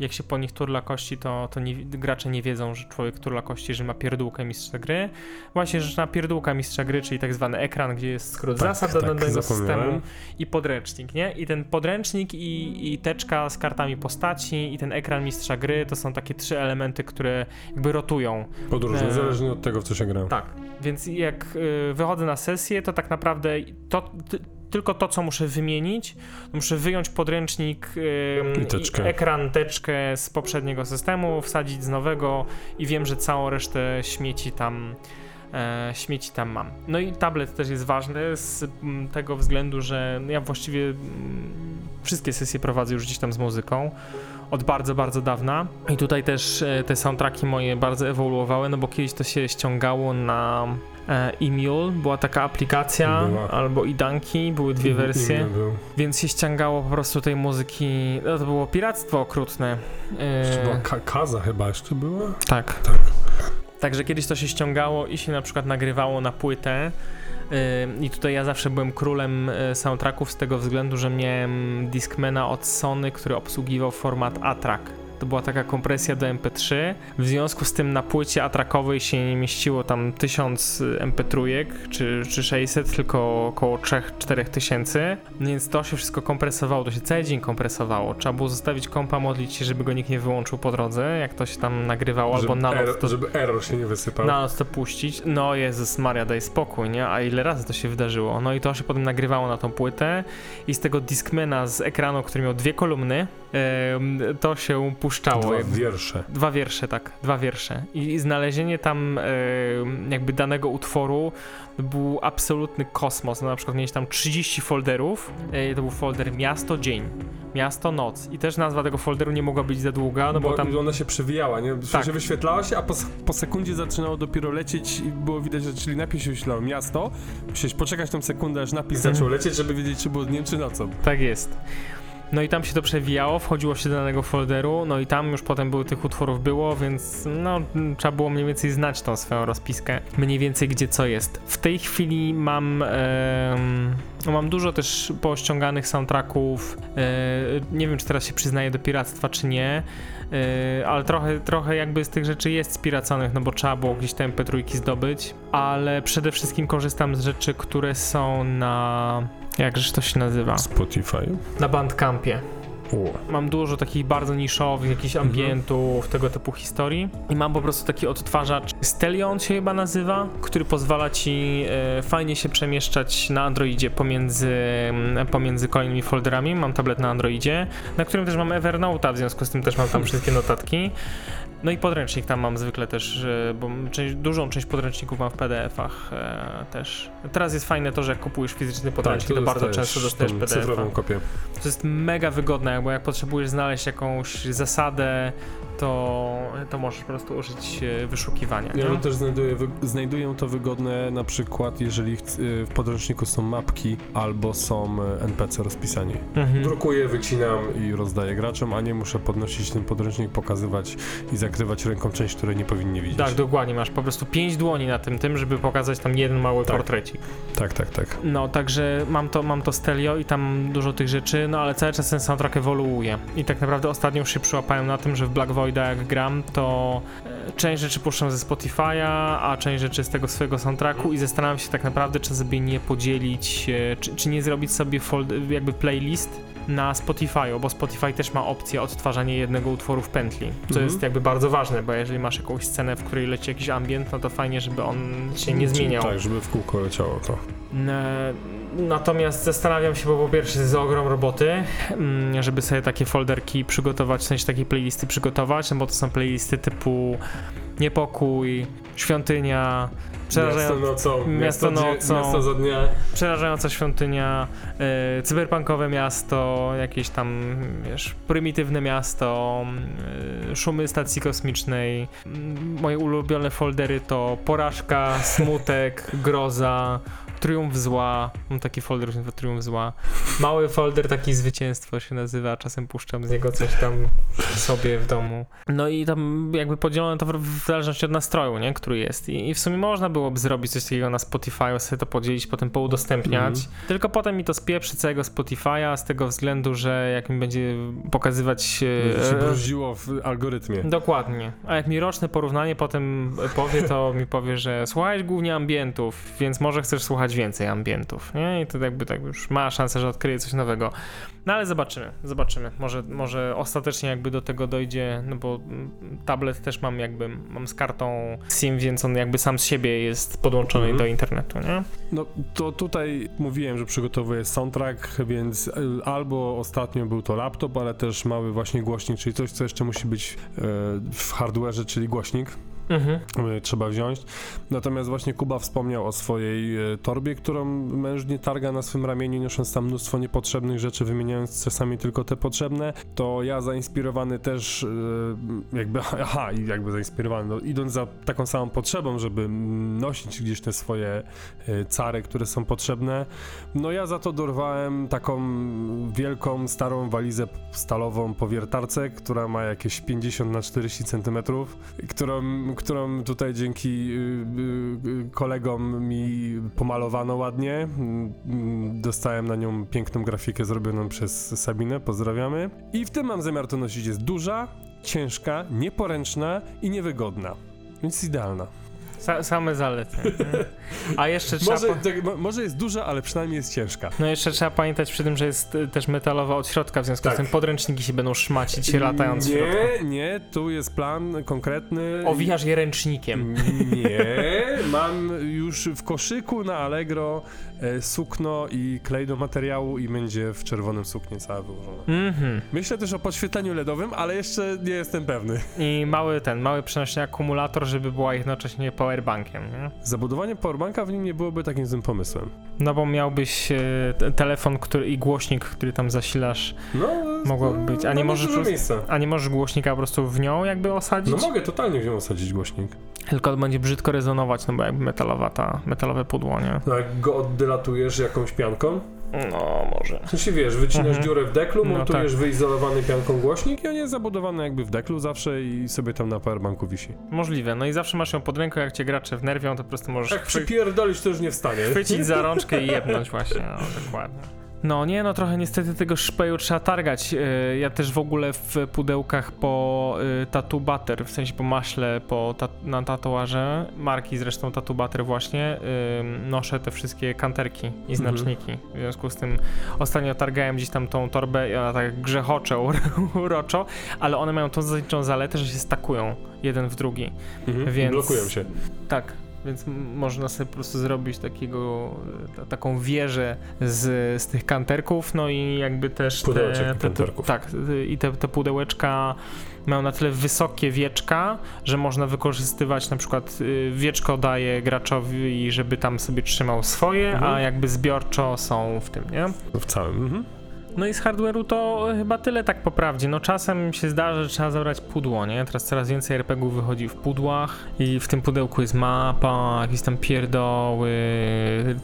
jak się po nich turla kości, to, to nie, gracze nie wiedzą, że człowiek turla kości, że ma pierdółkę mistrza gry. Właśnie, że na pierdółka mistrza gry, czyli tak zwany ekran, gdzie jest skrót Tak, zasad do tak, danego zapomniałem. systemu i podręcznik, nie? I ten podręcznik i, i teczka z kartami postaci i ten ekran mistrza gry to są takie trzy elementy, które jakby rotują. Podróżnie, E, zależnie od tego, w co się gra. Tak, więc jak y, wychodzę na sesję, to tak naprawdę to, tylko to, co muszę wymienić, muszę wyjąć podręcznik, y, I teczkę. ekran, teczkę z poprzedniego systemu, wsadzić z nowego i wiem, że całą resztę śmieci tam e, śmieci tam mam. No i tablet też jest ważny z tego względu, że ja właściwie wszystkie sesje prowadzę już gdzieś tam z muzyką od bardzo, bardzo dawna. I tutaj też e, te soundtracki moje bardzo ewoluowały, no bo kiedyś to się ściągało na Emule, była taka aplikacja, Była. albo Idanki, były dwie wersje, był. więc się ściągało po prostu tej muzyki, no to było piractwo okrutne. E, Jeszcze była Ka- Kaza chyba jeszcze była? tak. Tak. Także kiedyś to się ściągało i się na przykład nagrywało na płytę. Yy, I tutaj ja zawsze byłem królem soundtracków z tego względu, że miałem Discmana od Sony, który obsługiwał format A-Track. To była taka kompresja do MP3. W związku z tym na płycie atrakowej się nie mieściło tam 1000 MP3 czy, czy 600, tylko około 3-4 tysięcy. Więc to się wszystko kompresowało, to się cały dzień kompresowało. Trzeba było zostawić kompa, modlić się, żeby go nikt nie wyłączył po drodze, jak to się tam nagrywało, albo żeby, na noc to żeby error się nie wysypał. na noc to puścić. No Jezus Maria, daj spokój, nie? A ile razy to się wydarzyło? No i to się potem nagrywało na tą płytę i z tego Discmana z ekranu, który miał dwie kolumny, to się Dwa jakby- wiersze. Dwa wiersze, tak, dwa wiersze. I, znalezienie tam em, jakby danego utworu był absolutny kosmos. No, na przykład mieliśmy tam 30 folderów. E, to był folder miasto, dzień, miasto, noc. I też nazwa tego folderu nie mogła być za długa, no bo, bo tam ona się przewijała, nie? Tak. się wyświetlała się, a po, po sekundzie zaczynało dopiero lecieć i było widać, że czyli napis się wyświetlało miasto. Musiałeś poczekać tą sekundę, aż napis Mhm. zaczął lecieć, żeby wiedzieć, czy było dniem, czy nocą. Tak jest. No i tam się to przewijało, wchodziło się do danego folderu, no i tam już potem były tych utworów było, więc no trzeba było mniej więcej znać tą swoją rozpiskę, mniej więcej gdzie co jest. W tej chwili mam no mam dużo też pościąganych soundtracków, e, nie wiem czy teraz się przyznaję do piractwa czy nie, e, ale trochę, trochę jakby z tych rzeczy jest spiraconych, no bo trzeba było gdzieś te MP3 zdobyć, ale przede wszystkim korzystam z rzeczy, które są na... jakżeż to się nazywa? Spotify. Na Bandcampie. O. Mam dużo takich bardzo niszowych, jakichś Mhm. ambientów, tego typu historii. I mam po prostu taki odtwarzacz, Stelion się chyba nazywa, który pozwala ci e, fajnie się przemieszczać na Androidzie pomiędzy, mm, pomiędzy kolejnymi folderami. Mam tablet na Androidzie, na którym też mam Evernote'a, w związku z tym też mam tam wszystkie notatki. No i podręcznik tam mam zwykle też, e, bo część, dużą część podręczników mam w PDF-ach e, też. Teraz jest fajne to, że jak kupujesz fizyczny podręcznik, to bardzo dostajesz często dostajesz tą PDF-a. cyfrową kopię. To jest mega wygodne, bo jak potrzebujesz znaleźć jakąś zasadę, to, to możesz po prostu użyć e, wyszukiwania. Ja nie? też znajduję, wy, znajduję to wygodne na przykład, jeżeli y, w podręczniku są mapki albo są NPC rozpisani. Mhm. Drukuję, wycinam i rozdaję graczom, a nie muszę podnosić ten podręcznik, pokazywać i zakrywać ręką część, której nie powinni widzieć. Tak, dokładnie. Masz po prostu pięć dłoni na tym, tym, żeby pokazać tam jeden mały Tak. portrecik. tak, tak. tak. No, także mam to, mam to Stelio i tam dużo tych rzeczy, no ale cały czas ten soundtrack ewoluuje. I tak naprawdę ostatnio już się przyłapałem na tym, że w Black Voida jak gram, to e, część rzeczy puszczam ze Spotify'a, a część rzeczy z tego swojego soundtracku i zastanawiam się tak naprawdę, czy sobie nie podzielić, e, czy, czy nie zrobić sobie fold, jakby playlist na Spotify'u, bo Spotify też ma opcję odtwarzania jednego utworu w pętli, co Mhm. jest jakby bardzo ważne, bo jeżeli masz jakąś scenę, w której leci jakiś ambient, no to fajnie, żeby on się nie zmieniał. Tak, żeby w kółko leciało to. Natomiast zastanawiam się, bo po pierwsze jest ogrom roboty, mm, żeby sobie takie folderki przygotować, w sensie takie playlisty przygotować, no bo to są playlisty typu Niepokój, Świątynia, przerażają, Miasto nocą, Miasto dzie- nocą. miasto za dnia. przerażająca świątynia, e, cyberpunkowe miasto, jakieś tam, wiesz, prymitywne miasto, e, szumy stacji kosmicznej. Moje ulubione foldery to porażka, smutek, (laughs) groza, triumf zła. Mam taki folder, nazywa triumf zła. Mały folder, taki zwycięstwo się nazywa, czasem puszczam z niego coś tam sobie w domu. No i tam jakby podzielone to w, w zależności od nastroju, nie, który jest. I, I w sumie można byłoby zrobić coś takiego na Spotify, sobie to podzielić, potem poudostępniać. Mhm. Tylko potem mi to spieprzy całego Spotify'a z tego względu, że jak mi będzie pokazywać... e, Będzie się bruździło w algorytmie. Dokładnie. A jak mi roczne porównanie potem powie, to mi powie, że słuchałeś głównie ambientów, więc może chcesz słuchać więcej ambientów, nie? I to jakby tak już ma szansę, że odkryje coś nowego. No ale zobaczymy, zobaczymy. Może, może ostatecznie jakby do tego dojdzie, no bo tablet też mam jakby, mam z kartą SIM, więc on jakby sam z siebie jest podłączony Mhm. do internetu, nie? No to tutaj mówiłem, że przygotowuję soundtrack, więc y, albo ostatnio był to laptop, ale też mały właśnie głośnik, czyli coś, co jeszcze musi być e, w hardware'ze, czyli głośnik. Mhm. y, trzeba wziąć. Natomiast właśnie Kuba wspomniał o swojej e, torbie, którą mężnie targa na swym ramieniu, niosąc tam mnóstwo niepotrzebnych rzeczy, wymieniając czasami tylko te potrzebne. To ja zainspirowany też e, jakby, (laughs) aha, jakby zainspirowany, no, idąc za taką samą potrzebą, żeby nosić gdzieś te swoje cary, które są potrzebne, no ja za to dorwałem taką wielką, starą walizę stalową po wiertarce, która ma jakieś 50 na 40 centymetrów, którą, którą tutaj dzięki y, y, kolegom mi pomalowano ładnie. Dostałem na nią piękną grafikę zrobioną przez Sabinę, pozdrawiamy. I w tym mam zamiar to nosić. Jest duża, ciężka, nieporęczna i niewygodna. Więc idealna. Sa same zalety. nie? A jeszcze trzeba... Może, po- tak, mo- może jest duża, ale przynajmniej jest ciężka. No jeszcze trzeba pamiętać przy tym, że jest y, też metalowa od środka, w związku Tak. z tym podręczniki się będą szmacić latając w środku. Nie, nie, tu jest plan konkretny. Owijasz je ręcznikiem. Nie, mam już w koszyku na Allegro e, sukno i klej do materiału i będzie w czerwonym suknie cała wyłożona. Mhm. Myślę też o podświetleniu LEDowym, ale jeszcze nie jestem pewny. I mały ten, mały przenośny akumulator, żeby była jednocześnie powerbankiem, nie? Zabudowanie powerbanka w nim nie byłoby takim złym pomysłem. No bo miałbyś e, te- telefon który, i głośnik, który tam zasilasz, No, Mogłoby być, a nie możesz dużo po- miejsca. a nie możesz głośnika po prostu w nią jakby osadzić? No mogę totalnie w nią osadzić głośnik. Tylko będzie brzydko rezonować, no bo jakby metalowa ta, metalowe pudło, nie? No jak go oddelatujesz jakąś pianką, No, może. W sensie wiesz, wycinasz Mhm. dziurę w deklu, No montujesz wyizolowany pianką głośnik i on jest zabudowany jakby w deklu zawsze i sobie tam na powerbanku wisi. Możliwe. No i zawsze masz ją pod ręką, jak cię gracze wnerwią, to po prostu możesz Jak przypierdolisz, to już nie wstanie. chwycić za (laughs) rączkę i jebnąć właśnie, no dokładnie. No nie, no trochę niestety tego szpeju trzeba targać. Yy, Ja też w ogóle w pudełkach po yy, tattoo butter, w sensie po maśle po ta na tatuaże, marki zresztą tattoo butter właśnie, yy, noszę te wszystkie kanterki i Mhm. znaczniki. W związku z tym ostatnio targałem gdzieś tam tą torbę i ona tak grzechocze ur- (laughs) uroczo, ale one mają tą zasadniczą zaletę, że się stakują jeden w drugi. Mhm. Więc- Blokują się. Tak, więc można sobie po prostu zrobić takiego, e, ta, taką wieżę z, z tych kanterków, no i jakby też Pudełeczek te, te, te, kanterków. Tak, y, i te, te pudełeczka mają na tyle wysokie wieczka, że można wykorzystywać na przykład y, wieczko daje graczowi, żeby tam sobie trzymał swoje, Mhm. a jakby zbiorczo są w tym, nie? W całym. Mhm. No i z hardware'u to chyba tyle tak po prawdzie. No czasem się zdarza, że trzeba zabrać pudło, nie? Teraz coraz więcej RPG-ów wychodzi w pudłach i w tym pudełku jest mapa, jakieś tam pierdoły,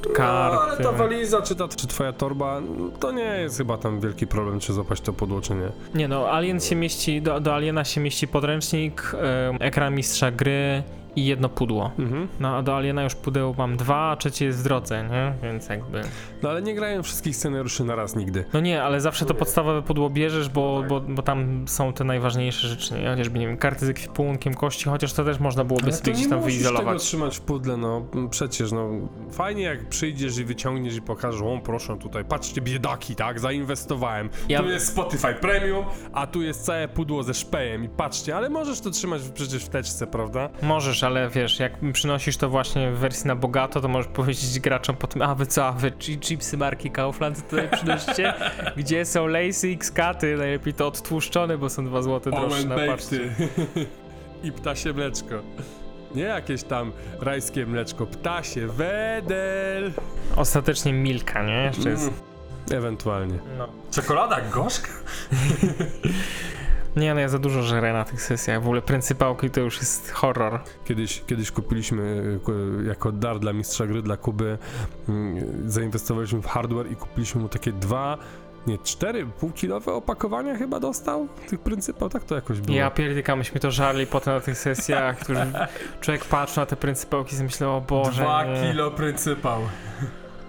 No, karty. ale ta waliza, czy, ta, czy twoja torba, to nie jest chyba tam wielki problem, czy złapać to pudło, czy nie. Nie no, Alien się mieści, do, do Aliena się mieści podręcznik, em, ekran mistrza gry i jedno pudło. Mhm. No a do Aliena już pudeł mam dwa, a trzecie jest w drodze, nie? Więc jakby... No ale nie grają wszystkich scenariuszy na raz nigdy. No nie, ale zawsze to podstawowe pudło bierzesz, bo, tak. bo, bo tam są te najważniejsze rzeczy, nie? Chociażby, nie wiem, karty z ekwipunkiem, kości, chociaż to też można byłoby Ale sobie gdzieś tam musisz tego wyizolować. trzymać w pudle, no przecież, no fajnie jak przyjdziesz i wyciągniesz i pokażesz, o proszę tutaj, patrzcie biedaki, tak, zainwestowałem. Ja- Tu jest Spotify Premium, a tu jest całe pudło ze szpejem i patrzcie, ale możesz to trzymać przecież w teczce, prawda? Możesz, ale wiesz, jak przynosisz to właśnie w wersji na bogato, to możesz powiedzieć graczom potem, a wy co, a wy chi- chipsy marki Kaufland tutaj przynosicie? (laughs) Gdzie są Lacy X katy? Najlepiej to odtłuszczone, bo są 2 zł droższe na paczce. (laughs) I ptasie mleczko. Nie jakieś tam rajskie mleczko, ptasie, wedel. Ostatecznie Milka, nie? Jeszcze jest. Mm, Ewentualnie. No. Czekolada gorzka? (laughs) Nie, no ja za dużo żerę na tych sesjach. W ogóle pryncypałki to już jest horror. Kiedyś, kiedyś kupiliśmy e, jako dar dla mistrza gry, dla Kuby, mm, zainwestowaliśmy w hardware i kupiliśmy mu takie dwa, nie, cztery półkilowe opakowania chyba dostał tych pryncypał, tak to jakoś było. Ja pierdykam, myśmy to żarli potem na tych sesjach, którzy (laughs) człowiek patrzył na te pryncypałki i myślał, o Boże, Dwa nie. kilo pryncypał.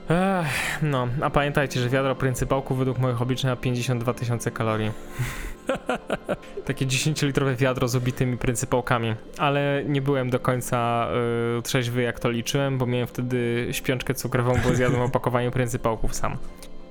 Ech, no, a pamiętajcie, że wiadro pryncypałków według moich obliczeń ma 52 tysiące kalorii. (laughs) Takie 10-litrowe wiadro z ubitymi pryncypałkami. Ale nie byłem do końca y, trzeźwy jak to liczyłem, bo miałem wtedy śpiączkę cukrową, bo zjadłem (laughs) opakowanie pryncypałków sam.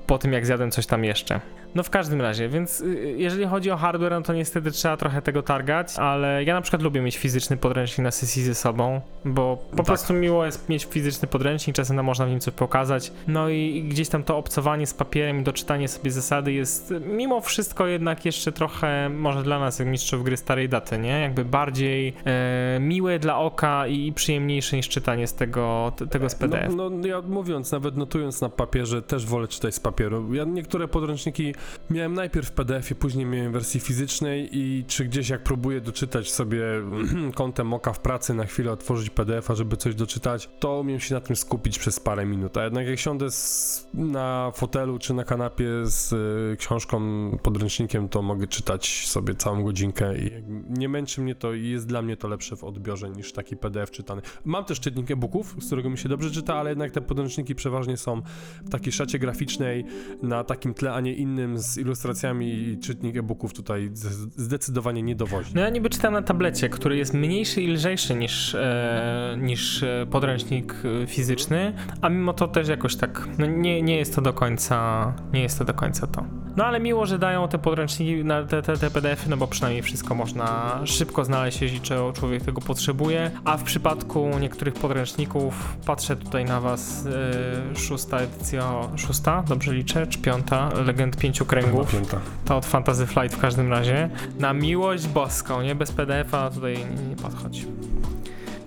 Po tym jak zjadłem coś tam jeszcze. No w każdym razie, więc y, jeżeli chodzi o hardware, no to niestety trzeba trochę tego targać, ale ja na przykład lubię mieć fizyczny podręcznik na sesji ze sobą, bo po Tak. prostu miło jest mieć fizyczny podręcznik, czasem nam można w nim coś pokazać. No i gdzieś tam to obcowanie z papierem i doczytanie sobie zasady jest mimo wszystko jednak jeszcze trochę, może dla nas jak mistrzów gry starej daty, nie? Jakby bardziej e, miłe dla oka i przyjemniejsze niż czytanie z tego, tego z PDF. No, no ja mówiąc, nawet notując na papierze, też wolę czytać z papieru. Ja niektóre podręczniki miałem najpierw w PDF-ie, później miałem w wersji fizycznej i czy gdzieś jak próbuję doczytać sobie (clears throat) kątem oka w pracy na chwilę otworzyć PDF-a, żeby coś doczytać, to umiem się na tym skupić przez parę minut. A jednak jak siądę z, na fotelu czy na kanapie z y, książką, podręcznikiem, to mogę czytać sobie całą godzinkę i nie męczy mnie to i jest dla mnie to lepsze w odbiorze niż taki PDF czytany. Mam też czytnik e-booków, z którego mi się dobrze czyta, ale jednak te podręczniki przeważnie są w takiej szacie graficznej, na takim tle, a nie innym, z ilustracjami czytnik e-booków tutaj zdecydowanie nie dowodzi. No ja niby czytam na tablecie, który jest mniejszy i lżejszy niż, e, niż e, podręcznik e, fizyczny, a mimo to też jakoś tak, no nie, nie jest to do końca, nie jest to do końca to. No ale miło, że dają te podręczniki, te, te, te PDF-y, no bo przynajmniej wszystko można szybko znaleźć, jeśli człowiek tego potrzebuje, a w przypadku niektórych podręczników, patrzę tutaj na was, e, szósta edycja, szósta, dobrze liczę, czy piąta, Legend Pięciu Kręgów, Pięta. to od Fantasy Flight w każdym razie. Na miłość boską, nie? Bez PDF-a tutaj nie, nie podchodzi.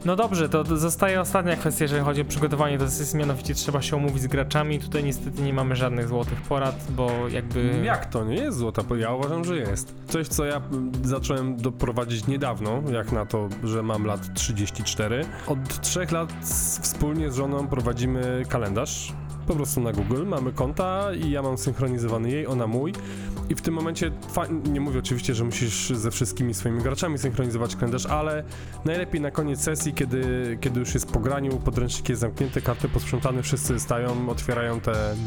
No dobrze, to zostaje ostatnia kwestia, jeżeli chodzi o przygotowanie do sesji, mianowicie trzeba się umówić z graczami. Tutaj niestety nie mamy żadnych złotych porad, bo jakby... Jak to? Nie jest złota? Ja uważam, że jest. Coś, co ja zacząłem doprowadzić niedawno, jak na to, że mam lat 34. Od trzech lat wspólnie z żoną prowadzimy kalendarz po prostu na Google, mamy konta i ja mam synchronizowany jej, ona mój. I w tym momencie, nie mówię oczywiście, że musisz ze wszystkimi swoimi graczami synchronizować kalendarz, ale najlepiej na koniec sesji, kiedy, kiedy już jest po graniu, podręcznik jest zamknięty, karty posprzątane, wszyscy stają, otwierają ten,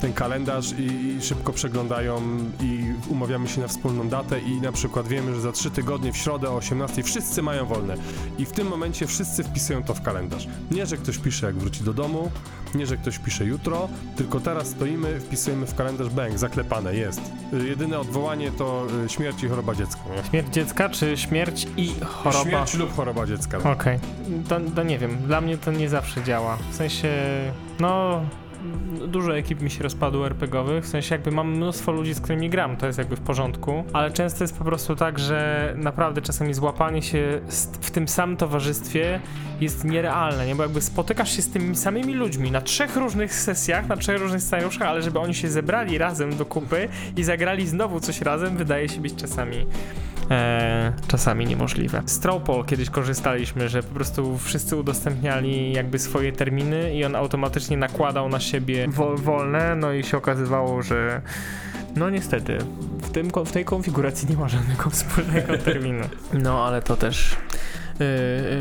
ten kalendarz i, i szybko przeglądają i umawiamy się na wspólną datę i na przykład wiemy, że za trzy tygodnie w środę o 18 wszyscy mają wolne. I w tym momencie wszyscy wpisują to w kalendarz. Nie, że ktoś pisze jak wróci do domu, nie, że ktoś pisze jutro, tylko teraz stoimy, wpisujemy w kalendarz bang, zaklepane, jest. Y, Jedyne odwołanie to y, śmierć i choroba dziecka. nie? Śmierć dziecka, czy śmierć i choroba? Śmierć lub choroba dziecka. Okej, to, to nie wiem, dla mnie to nie zawsze działa. W sensie, no, dużo ekip mi się rozpadło RPGowych, w sensie jakby mam mnóstwo ludzi, z którymi gram, to jest jakby w porządku, ale często jest po prostu tak, że naprawdę czasami złapanie się w tym samym towarzystwie jest nierealne, nie? Bo jakby spotykasz się z tymi samymi ludźmi na trzech różnych sesjach, na trzech różnych scenariuszach, ale żeby oni się zebrali razem do kupy i zagrali znowu coś razem, wydaje się być czasami e, czasami niemożliwe. Z Tropol kiedyś korzystaliśmy, że po prostu wszyscy udostępniali jakby swoje terminy i on automatycznie nakładał na siebie wo- wolne, no i się okazywało, że no niestety w, tym, w tej konfiguracji nie ma żadnego wspólnego (laughs) terminu. No ale to też... Yy,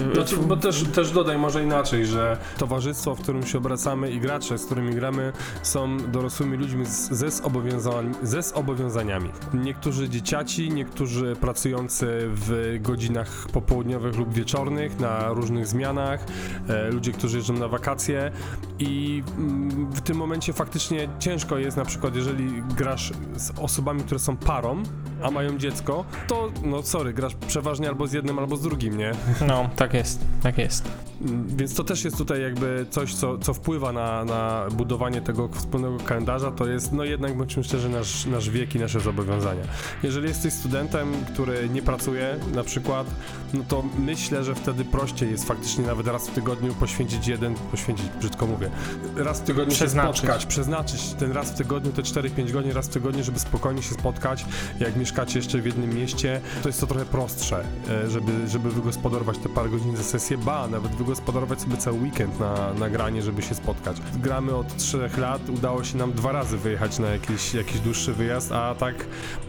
yy, Znaczy, bo też, też dodaj może inaczej, że towarzystwo, w którym się obracamy i gracze, z którymi gramy, są dorosłymi ludźmi z, ze, zobowiązań, ze zobowiązaniami. Niektórzy dzieciaci, niektórzy pracujący w godzinach popołudniowych lub wieczornych, na różnych zmianach, e, ludzie, którzy jeżdżą na wakacje i mm, w tym momencie faktycznie ciężko jest, na przykład jeżeli grasz z osobami, które są parą, a mają dziecko, to no sorry, grasz przeważnie albo z jednym, albo z drugim, nie? No, tak jest, tak jest. Więc to też jest tutaj jakby coś, co, co wpływa na, na budowanie tego wspólnego kalendarza, to jest, no jednak bądźmy szczerzy, nasz, nasz wiek i nasze zobowiązania. Jeżeli jesteś studentem, który nie pracuje na przykład, no to myślę, że wtedy prościej jest faktycznie nawet raz w tygodniu poświęcić jeden, poświęcić, brzydko mówię, raz w tygodniu Przeznaczyć. się spotkać, przeznaczyć ten raz w tygodniu, te 4-5 godzin raz w tygodniu, żeby spokojnie się spotkać, jak mieszkacie jeszcze w jednym mieście, to jest to trochę prostsze, e, żeby, żeby wygospodarować te parę godzin za sesję, ba, nawet wygospodarować sobie cały weekend na, na granie, żeby się spotkać. Gramy od 3 lat, udało się nam dwa razy wyjechać na jakiś, jakiś dłuższy wyjazd, a tak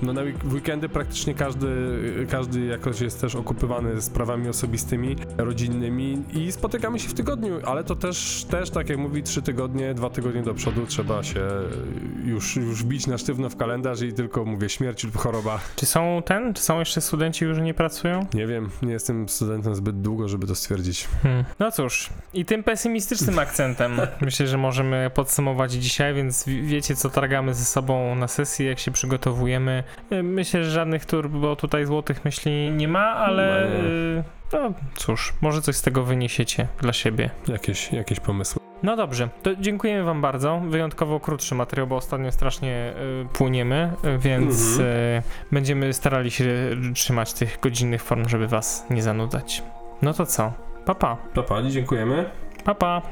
no na weekendy praktycznie każdy, każdy jakoś jest też okupowany sprawami osobistymi, rodzinnymi i spotykamy się w tygodniu, ale to też, też tak jak mówi, trzy tygodnie, dwa tygodnie do przodu trzeba się już, już bić na sztywno w kalendarz i tylko mówię śmierć lub choroba. Czy są ten, czy są jeszcze studenci, którzy nie pracują? Nie wiem, nie jestem studentem zbyt długo, żeby to stwierdzić. Hmm. No cóż, i tym pesymistycznym akcentem (laughs) myślę, że możemy podsumować dzisiaj, więc wi- wiecie, co targamy ze sobą na sesji, jak się przygotowujemy. Y, Myślę, że żadnych turbo tutaj złotych myśli nie ma, ale No y, no cóż, może coś z tego wyniesiecie dla siebie. Jakieś, jakieś pomysły. No dobrze, to dziękujemy wam bardzo. Wyjątkowo krótszy materiał, bo ostatnio strasznie y, płyniemy, y, więc Mhm. y, będziemy starali się trzymać tych godzinnych form, żeby was nie zanudzać. No to co? Pa pa. Papali, dziękujemy. Pa pa.